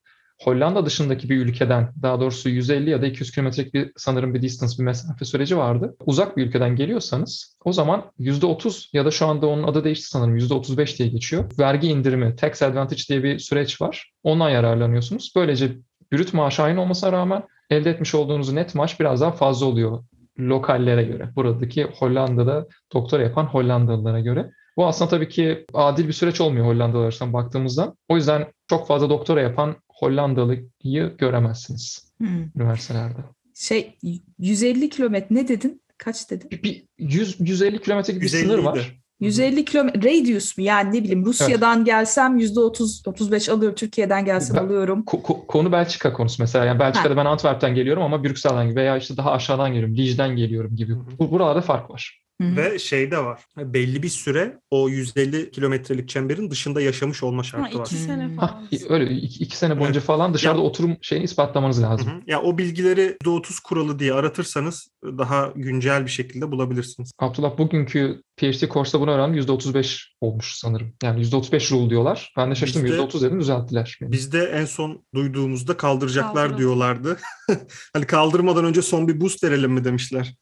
Hollanda dışındaki bir ülkeden daha doğrusu 150 ya da 200 kilometrelik bir sanırım bir distance bir mesafe süreci vardı. Uzak bir ülkeden geliyorsanız o zaman %30 ya da şu anda onun adı değişti sanırım %35 diye geçiyor. Vergi indirimi, tax advantage diye bir süreç var. Ondan yararlanıyorsunuz. Böylece brüt maaş aynı olmasına rağmen elde etmiş olduğunuz net maaş biraz daha fazla oluyor lokallere göre. Buradaki Hollanda'da doktora yapan Hollandalılara göre. Bu aslında tabii ki adil bir süreç olmuyor Hollandalılar açısından baktığımızda. O yüzden çok fazla doktora yapan Hollandalıyı göremezsiniz hmm. üniversitelerde. Şey 150 kilometre ne dedin? Kaç dedin? Bir 100 150 kilometre gibi bir sınır var. 150 kilometre radius mu yani ne bileyim Rusya'dan evet. gelsem %30 35 alıyorum Türkiye'den gelsem ben, alıyorum. Ko- konu Belçika konusu mesela yani Belçika'da ha. ben Antwerp'ten geliyorum ama Brüksel'den veya işte daha aşağıdan geliyorum Liège'den geliyorum gibi. Bu, buralarda fark var. Hı-hı. Ve şey de var. Belli bir süre o 150 kilometrelik çemberin dışında yaşamış olma şartı ha, var. İki sene falan. Ha, öyle iki, iki sene boyunca evet. falan dışarıda ya, oturum şeyini ispatlamanız lazım. Hı-hı. Ya o bilgileri %30 kuralı diye aratırsanız daha güncel bir şekilde bulabilirsiniz. Abdullah bugünkü PhD kursta bunu öğrendim. %35 olmuş sanırım. Yani %35 rule diyorlar. Ben de şaşırdım. Bizde, %30 dedim düzelttiler. Beni. Bizde en son duyduğumuzda kaldıracaklar Kaldıralım. diyorlardı. hani kaldırmadan önce son bir boost verelim mi demişler.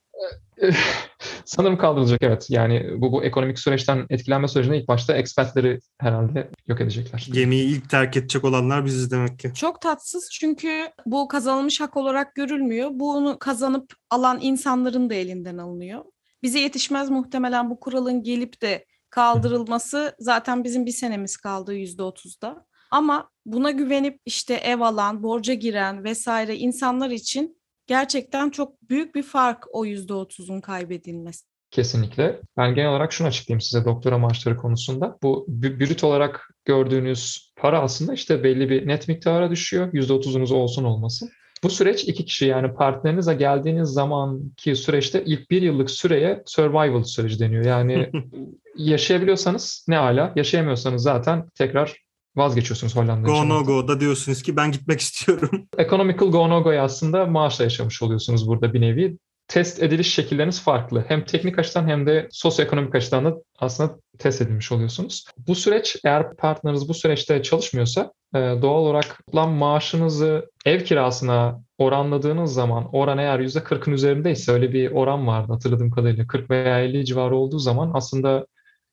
Sanırım kaldırılacak evet. Yani bu, bu ekonomik süreçten etkilenme sürecinde ilk başta expatleri herhalde yok edecekler. Gemiyi ilk terk edecek olanlar biziz demek ki. Çok tatsız çünkü bu kazanılmış hak olarak görülmüyor. Bunu kazanıp alan insanların da elinden alınıyor. Bize yetişmez muhtemelen bu kuralın gelip de kaldırılması zaten bizim bir senemiz kaldı yüzde otuzda. Ama buna güvenip işte ev alan, borca giren vesaire insanlar için gerçekten çok büyük bir fark o yüzde otuzun kaybedilmesi. Kesinlikle. Ben genel olarak şunu açıklayayım size doktora maaşları konusunda. Bu brüt olarak gördüğünüz para aslında işte belli bir net miktara düşüyor. %30'unuz olsun olmasın. Bu süreç iki kişi yani partnerinize geldiğiniz zamanki süreçte ilk bir yıllık süreye survival süreci deniyor. Yani yaşayabiliyorsanız ne ala, yaşayamıyorsanız zaten tekrar vazgeçiyorsunuz Hollanda Go no go da diyorsunuz ki ben gitmek istiyorum. Economical go no go'yu aslında maaşla yaşamış oluyorsunuz burada bir nevi. Test ediliş şekilleriniz farklı. Hem teknik açıdan hem de sosyoekonomik açıdan da aslında test edilmiş oluyorsunuz. Bu süreç eğer partneriniz bu süreçte çalışmıyorsa e, doğal olarak toplam maaşınızı ev kirasına oranladığınız zaman oran eğer %40'ın üzerindeyse öyle bir oran vardı hatırladığım kadarıyla 40 veya 50 civarı olduğu zaman aslında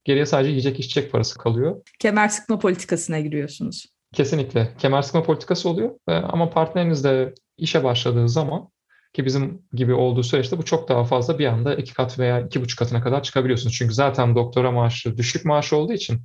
geriye sadece yiyecek içecek parası kalıyor. Kemer sıkma politikasına giriyorsunuz. Kesinlikle. Kemer sıkma politikası oluyor Ee, ama partneriniz de işe başladığı zaman ki bizim gibi olduğu süreçte bu çok daha fazla bir anda iki kat veya iki buçuk katına kadar çıkabiliyorsunuz. Çünkü zaten doktora maaşı düşük maaş olduğu için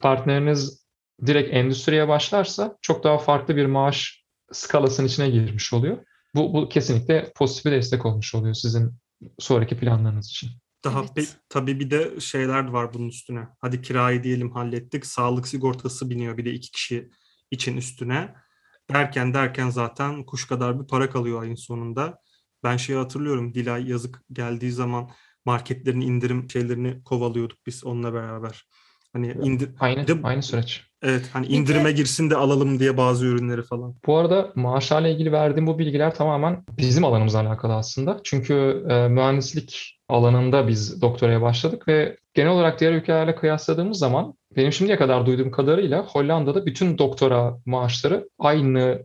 partneriniz direkt endüstriye başlarsa çok daha farklı bir maaş skalasının içine girmiş oluyor. Bu, bu kesinlikle pozitif bir destek olmuş oluyor sizin sonraki planlarınız için. Daha Evet. pe- tabii bir de şeyler var bunun üstüne. Hadi kirayı diyelim hallettik. Sağlık sigortası biniyor bir de iki kişi için üstüne. Derken derken zaten kuş kadar bir para kalıyor ayın sonunda. Ben şeyi hatırlıyorum. Dilay yazık geldiği zaman marketlerin indirim şeylerini kovalıyorduk biz onunla beraber. Hani indir Aynı, de- aynı süreç. Evet hani Bir de- indirime girsin de alalım diye bazı ürünleri falan. Bu arada maaşlarla ilgili verdiğim bu bilgiler tamamen bizim alanımızla alakalı aslında. Çünkü e, mühendislik alanında biz doktoraya başladık ve genel olarak diğer ülkelerle kıyasladığımız zaman benim şimdiye kadar duyduğum kadarıyla Hollanda'da bütün doktora maaşları aynı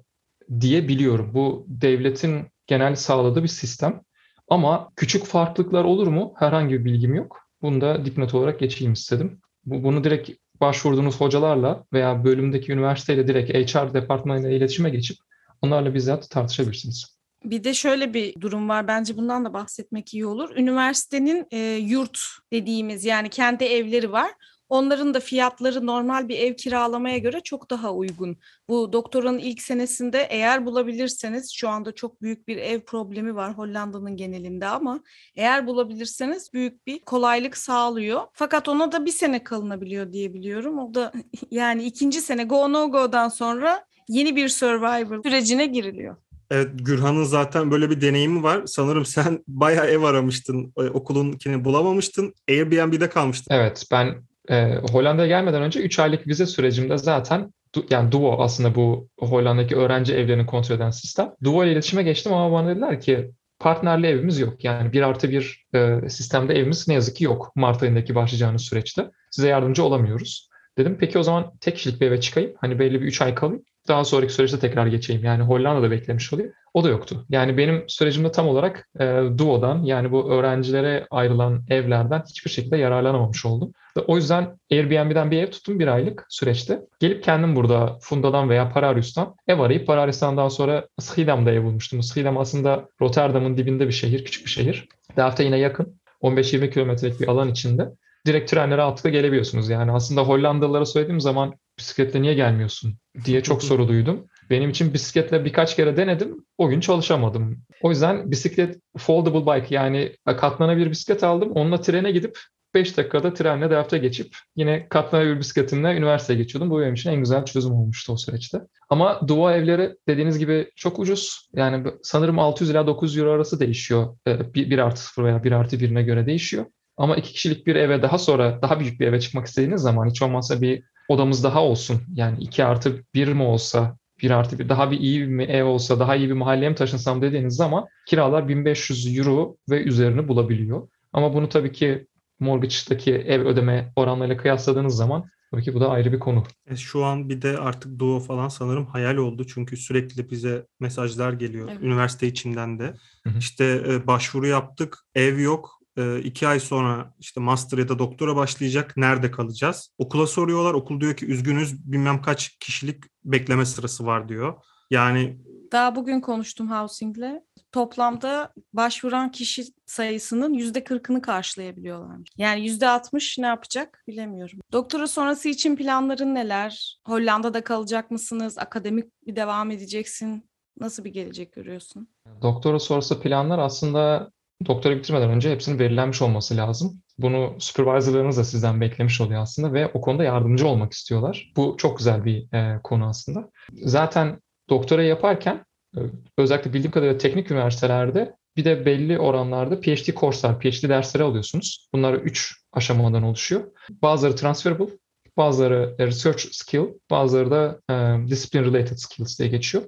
diye biliyorum. Bu devletin genel sağladığı bir sistem. Ama küçük farklılıklar olur mu? Herhangi bir bilgim yok. Bunu da dipnot olarak geçeyim istedim. Bu, bunu direkt başvurduğunuz hocalarla veya bölümdeki üniversiteyle direkt HR departmanıyla iletişime geçip onlarla bizzat tartışabilirsiniz. Bir de şöyle bir durum var. Bence bundan da bahsetmek iyi olur. Üniversitenin e, yurt dediğimiz yani kendi evleri var. Onların da fiyatları normal bir ev kiralamaya göre çok daha uygun. Bu doktoranın ilk senesinde eğer bulabilirseniz şu anda çok büyük bir ev problemi var Hollanda'nın genelinde ama eğer bulabilirseniz büyük bir kolaylık sağlıyor. Fakat ona da bir sene kalınabiliyor diye biliyorum. O da yani ikinci sene go no go'dan sonra yeni bir survival sürecine giriliyor. Evet Gürhan'ın zaten böyle bir deneyimi var. Sanırım sen bayağı ev aramıştın. E, Okulunkini bulamamıştın. Airbnb'de kalmıştın. Evet, ben e, Hollanda'ya gelmeden önce 3 aylık vize sürecimde zaten yani Duo aslında bu Hollanda'daki öğrenci evlerini kontrol eden sistem. Duo ile iletişime geçtim ama bana dediler ki partnerli evimiz yok. Yani bir artı bir e, sistemde evimiz ne yazık ki yok Mart ayındaki başlayacağınız süreçte. Size yardımcı olamıyoruz. Dedim peki o zaman tek kişilik bir eve çıkayım. Hani belli bir 3 ay kalayım. Daha sonraki süreçte tekrar geçeyim. Yani Hollanda'da beklemiş olayım. O da yoktu. Yani benim sürecimde tam olarak e, Duo'dan yani bu öğrencilere ayrılan evlerden hiçbir şekilde yararlanamamış oldum. O yüzden Airbnb'den bir ev tuttum bir aylık süreçte. Gelip kendim burada Funda'dan veya Pararius'tan ev arayıp Pararius'tan daha sonra Schiedam'da ev bulmuştum. Schiedam aslında Rotterdam'ın dibinde bir şehir, küçük bir şehir. Delft'e yine yakın. 15-20 kilometrelik bir alan içinde. Direkt trenle rahatlıkla gelebiliyorsunuz. Yani aslında Hollandalılara söylediğim zaman bisikletle niye gelmiyorsun diye çok soru duydum. Benim için bisikletle birkaç kere denedim. O gün çalışamadım. O yüzden bisiklet foldable bike yani katlanabilir bisiklet aldım. Onunla trene gidip 5 dakikada trenle Delft'e geçip yine katlanabilir bisikletimle üniversiteye geçiyordum. Bu benim için en güzel çözüm olmuştu o süreçte. Ama Duo evleri dediğiniz gibi çok ucuz. Yani sanırım 600 ila 900 euro arası değişiyor. 1 artı 0 veya 1 artı 1'ine göre değişiyor. Ama iki kişilik bir eve daha sonra daha büyük bir eve çıkmak istediğiniz zaman hiç olmazsa bir odamız daha olsun. Yani 2 artı 1 mi olsa, 1 artı 1 daha bir iyi bir ev olsa, daha iyi bir mahalleye mi taşınsam dediğiniz zaman kiralar 1500 euro ve üzerini bulabiliyor. Ama bunu tabii ki mortgage'daki ev ödeme oranlarıyla kıyasladığınız zaman tabii ki bu da ayrı bir konu. E, Şu an bir de artık Duo falan sanırım hayal oldu. Çünkü sürekli bize mesajlar geliyor. Evet. Üniversite içinden de. Hı hı. İşte e, başvuru yaptık. Ev yok. E, iki ay sonra işte master ya da doktora başlayacak. Nerede kalacağız? Okula soruyorlar. Okul diyor ki üzgünüz bilmem kaç kişilik bekleme sırası var diyor. Yani Daha bugün konuştum Housing'le. Toplamda başvuran kişi sayısının yüzde kırkını karşılayabiliyorlarmış. Yani yüzde altmış ne yapacak bilemiyorum. Doktora sonrası için planların neler? Hollanda'da kalacak mısınız? Akademik bir devam edeceksin? Nasıl bir gelecek görüyorsun? Doktora sonrası planlar aslında doktora bitirmeden önce hepsinin belirlenmiş olması lazım. Bunu supervisorlarınız da sizden beklemiş oluyor aslında ve o konuda yardımcı olmak istiyorlar. Bu çok güzel bir e, konu aslında. Zaten doktora yaparken e, özellikle bildiğim kadarıyla teknik üniversitelerde bir de belli oranlarda PhD kurslar, PhD dersleri alıyorsunuz. Bunlar üç aşamadan oluşuyor. Bazıları transferable, bazıları research skill, bazıları da e, discipline related skills diye geçiyor.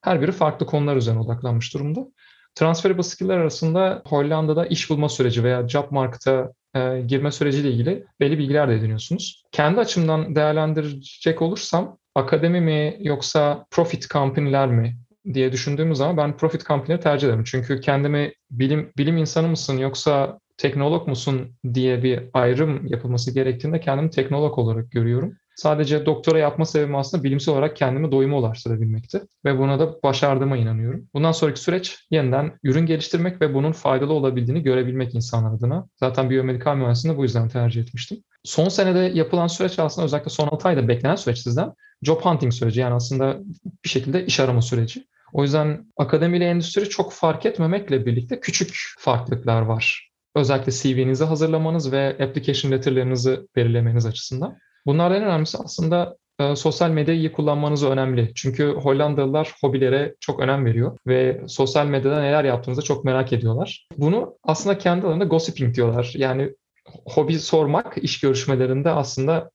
Her biri farklı konular üzerine odaklanmış durumda. Transferable skill'ler arasında Hollanda'da iş bulma süreci veya job market'a e, girme süreciyle ilgili belli bilgiler de ediniyorsunuz. Kendi açımdan değerlendirecek olursam akademi mi yoksa profit company'ler mi diye düşündüğümüz zaman ben profit company'leri tercih ederim. Çünkü kendimi bilim bilim insanı mısın yoksa teknolog musun diye bir ayrım yapılması gerektiğinde kendimi teknolog olarak görüyorum. Sadece doktora yapma sebebim aslında bilimsel olarak kendimi doyuma ulaştırabilmekti. Ve buna da başardığıma inanıyorum. Bundan sonraki süreç yeniden ürün geliştirmek ve bunun faydalı olabildiğini görebilmek insanlar adına. Zaten biyomedikal mühendisliğini bu yüzden tercih etmiştim. Son senede yapılan süreç aslında özellikle son 6 ayda beklenen süreç sizden job hunting süreci yani aslında bir şekilde iş arama süreci. O yüzden akademiyle endüstri çok fark etmemekle birlikte küçük farklılıklar var. Özellikle CV'nizi hazırlamanız ve application letter'larınızı belirlemeniz açısından. Bunlardan en önemlisi aslında e, sosyal medyayı iyi kullanmanız önemli. Çünkü Hollandalılar hobilere çok önem veriyor ve sosyal medyada neler yaptığınızı çok merak ediyorlar. Bunu aslında kendi alanında gossiping diyorlar. Yani hobi sormak iş görüşmelerinde aslında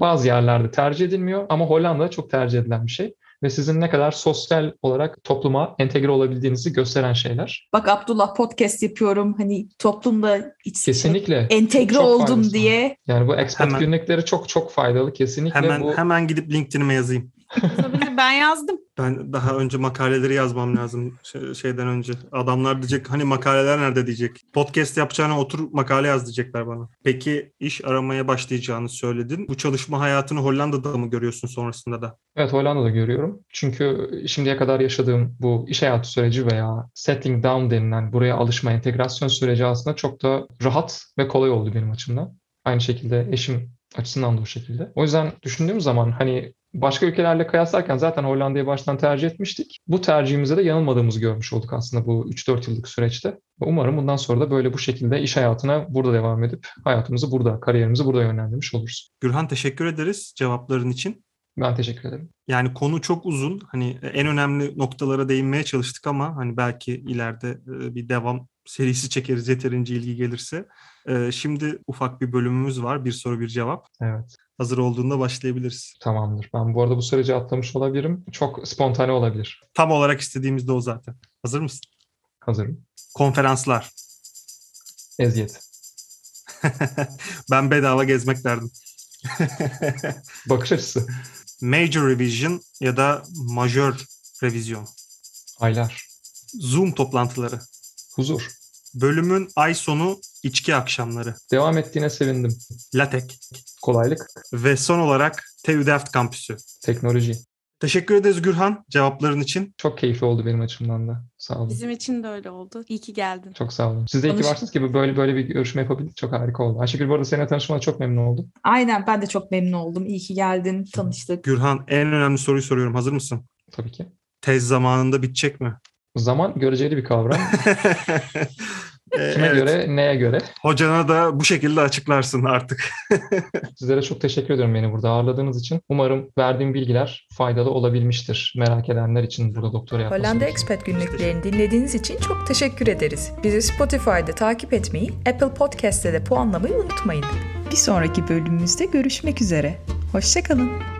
bazı yerlerde tercih edilmiyor ama Hollanda'da çok tercih edilen bir şey ve sizin ne kadar sosyal olarak topluma entegre olabildiğinizi gösteren şeyler. Bak Abdullah podcast yapıyorum hani toplumda iç, kesinlikle entegre çok oldum faydası. diye. Yani bu expat hemen, günlükleri çok çok faydalı kesinlikle. Hemen bu... hemen gidip LinkedIn'ime yazayım. Tabii ben yazdım. Ben daha önce makaleleri yazmam lazım şeyden önce. Adamlar diyecek hani makaleler nerede diyecek. Podcast yapacağına otur makale yaz diyecekler bana. Peki iş aramaya başlayacağını söyledin. Bu çalışma hayatını Hollanda'da mı görüyorsun sonrasında da? Evet Hollanda'da görüyorum. Çünkü şimdiye kadar yaşadığım bu iş hayatı süreci veya settling down denilen buraya alışma, entegrasyon süreci aslında çok da rahat ve kolay oldu benim açımdan. Aynı şekilde eşim açısından da o şekilde. O yüzden düşündüğüm zaman hani başka ülkelerle kıyaslarken zaten Hollanda'yı baştan tercih etmiştik. Bu tercihimize de yanılmadığımızı görmüş olduk aslında bu 3-4 yıllık süreçte. Umarım bundan sonra da böyle bu şekilde iş hayatına burada devam edip hayatımızı burada, kariyerimizi burada yönlendirmiş oluruz. Gürhan teşekkür ederiz cevapların için. Ben teşekkür ederim. Yani konu çok uzun. Hani en önemli noktalara değinmeye çalıştık ama hani belki ileride e, bir devam serisi çekeriz yeterince ilgi gelirse. E, şimdi ufak bir bölümümüz var. Bir soru bir cevap. Evet. Hazır olduğunda başlayabiliriz. Tamamdır. Ben bu arada bu süreci atlamış olabilirim. Çok spontane olabilir. Tam olarak istediğimiz de o zaten. Hazır mısın? Hazırım. Konferanslar. Eziyet. ben bedava gezmek derdim. Bakış açısı. Major revision ya da majör revizyon. Aylar. Zoom toplantıları. Huzur. Bölümün ay sonu içki akşamları. Devam ettiğine sevindim. Latek. Kolaylık. Ve son olarak TÜ Delft kampüsü. Teknoloji. Teşekkür ederiz Gürhan cevapların için. Çok keyifli oldu benim açımdan da. Sağ olun. Bizim için de öyle oldu. İyi ki geldin. Çok sağ olun. Siz de iyi ki varsınız ki böyle böyle bir görüşme yapabildik. Çok harika oldu. Ayşegül bu arada seninle tanışmana çok memnun oldum. Aynen ben de çok memnun oldum. İyi ki geldin. Tanıştık. Gürhan en önemli soruyu soruyorum. Hazır mısın? Tabii ki. Tez zamanında bitecek mi? Zaman göreceli bir kavram. Kime evet. göre, neye göre? Hocana da bu şekilde açıklarsın artık. Sizlere çok teşekkür ediyorum beni burada ağırladığınız için. Umarım verdiğim bilgiler faydalı olabilmiştir merak edenler için burada doktora yapması. Hollanda Expat günlüklerini dinlediğiniz için çok teşekkür ederiz. Bizi Spotify'da takip etmeyi, Apple Podcast'te de puanlamayı unutmayın. Bir sonraki bölümümüzde görüşmek üzere. Hoşçakalın.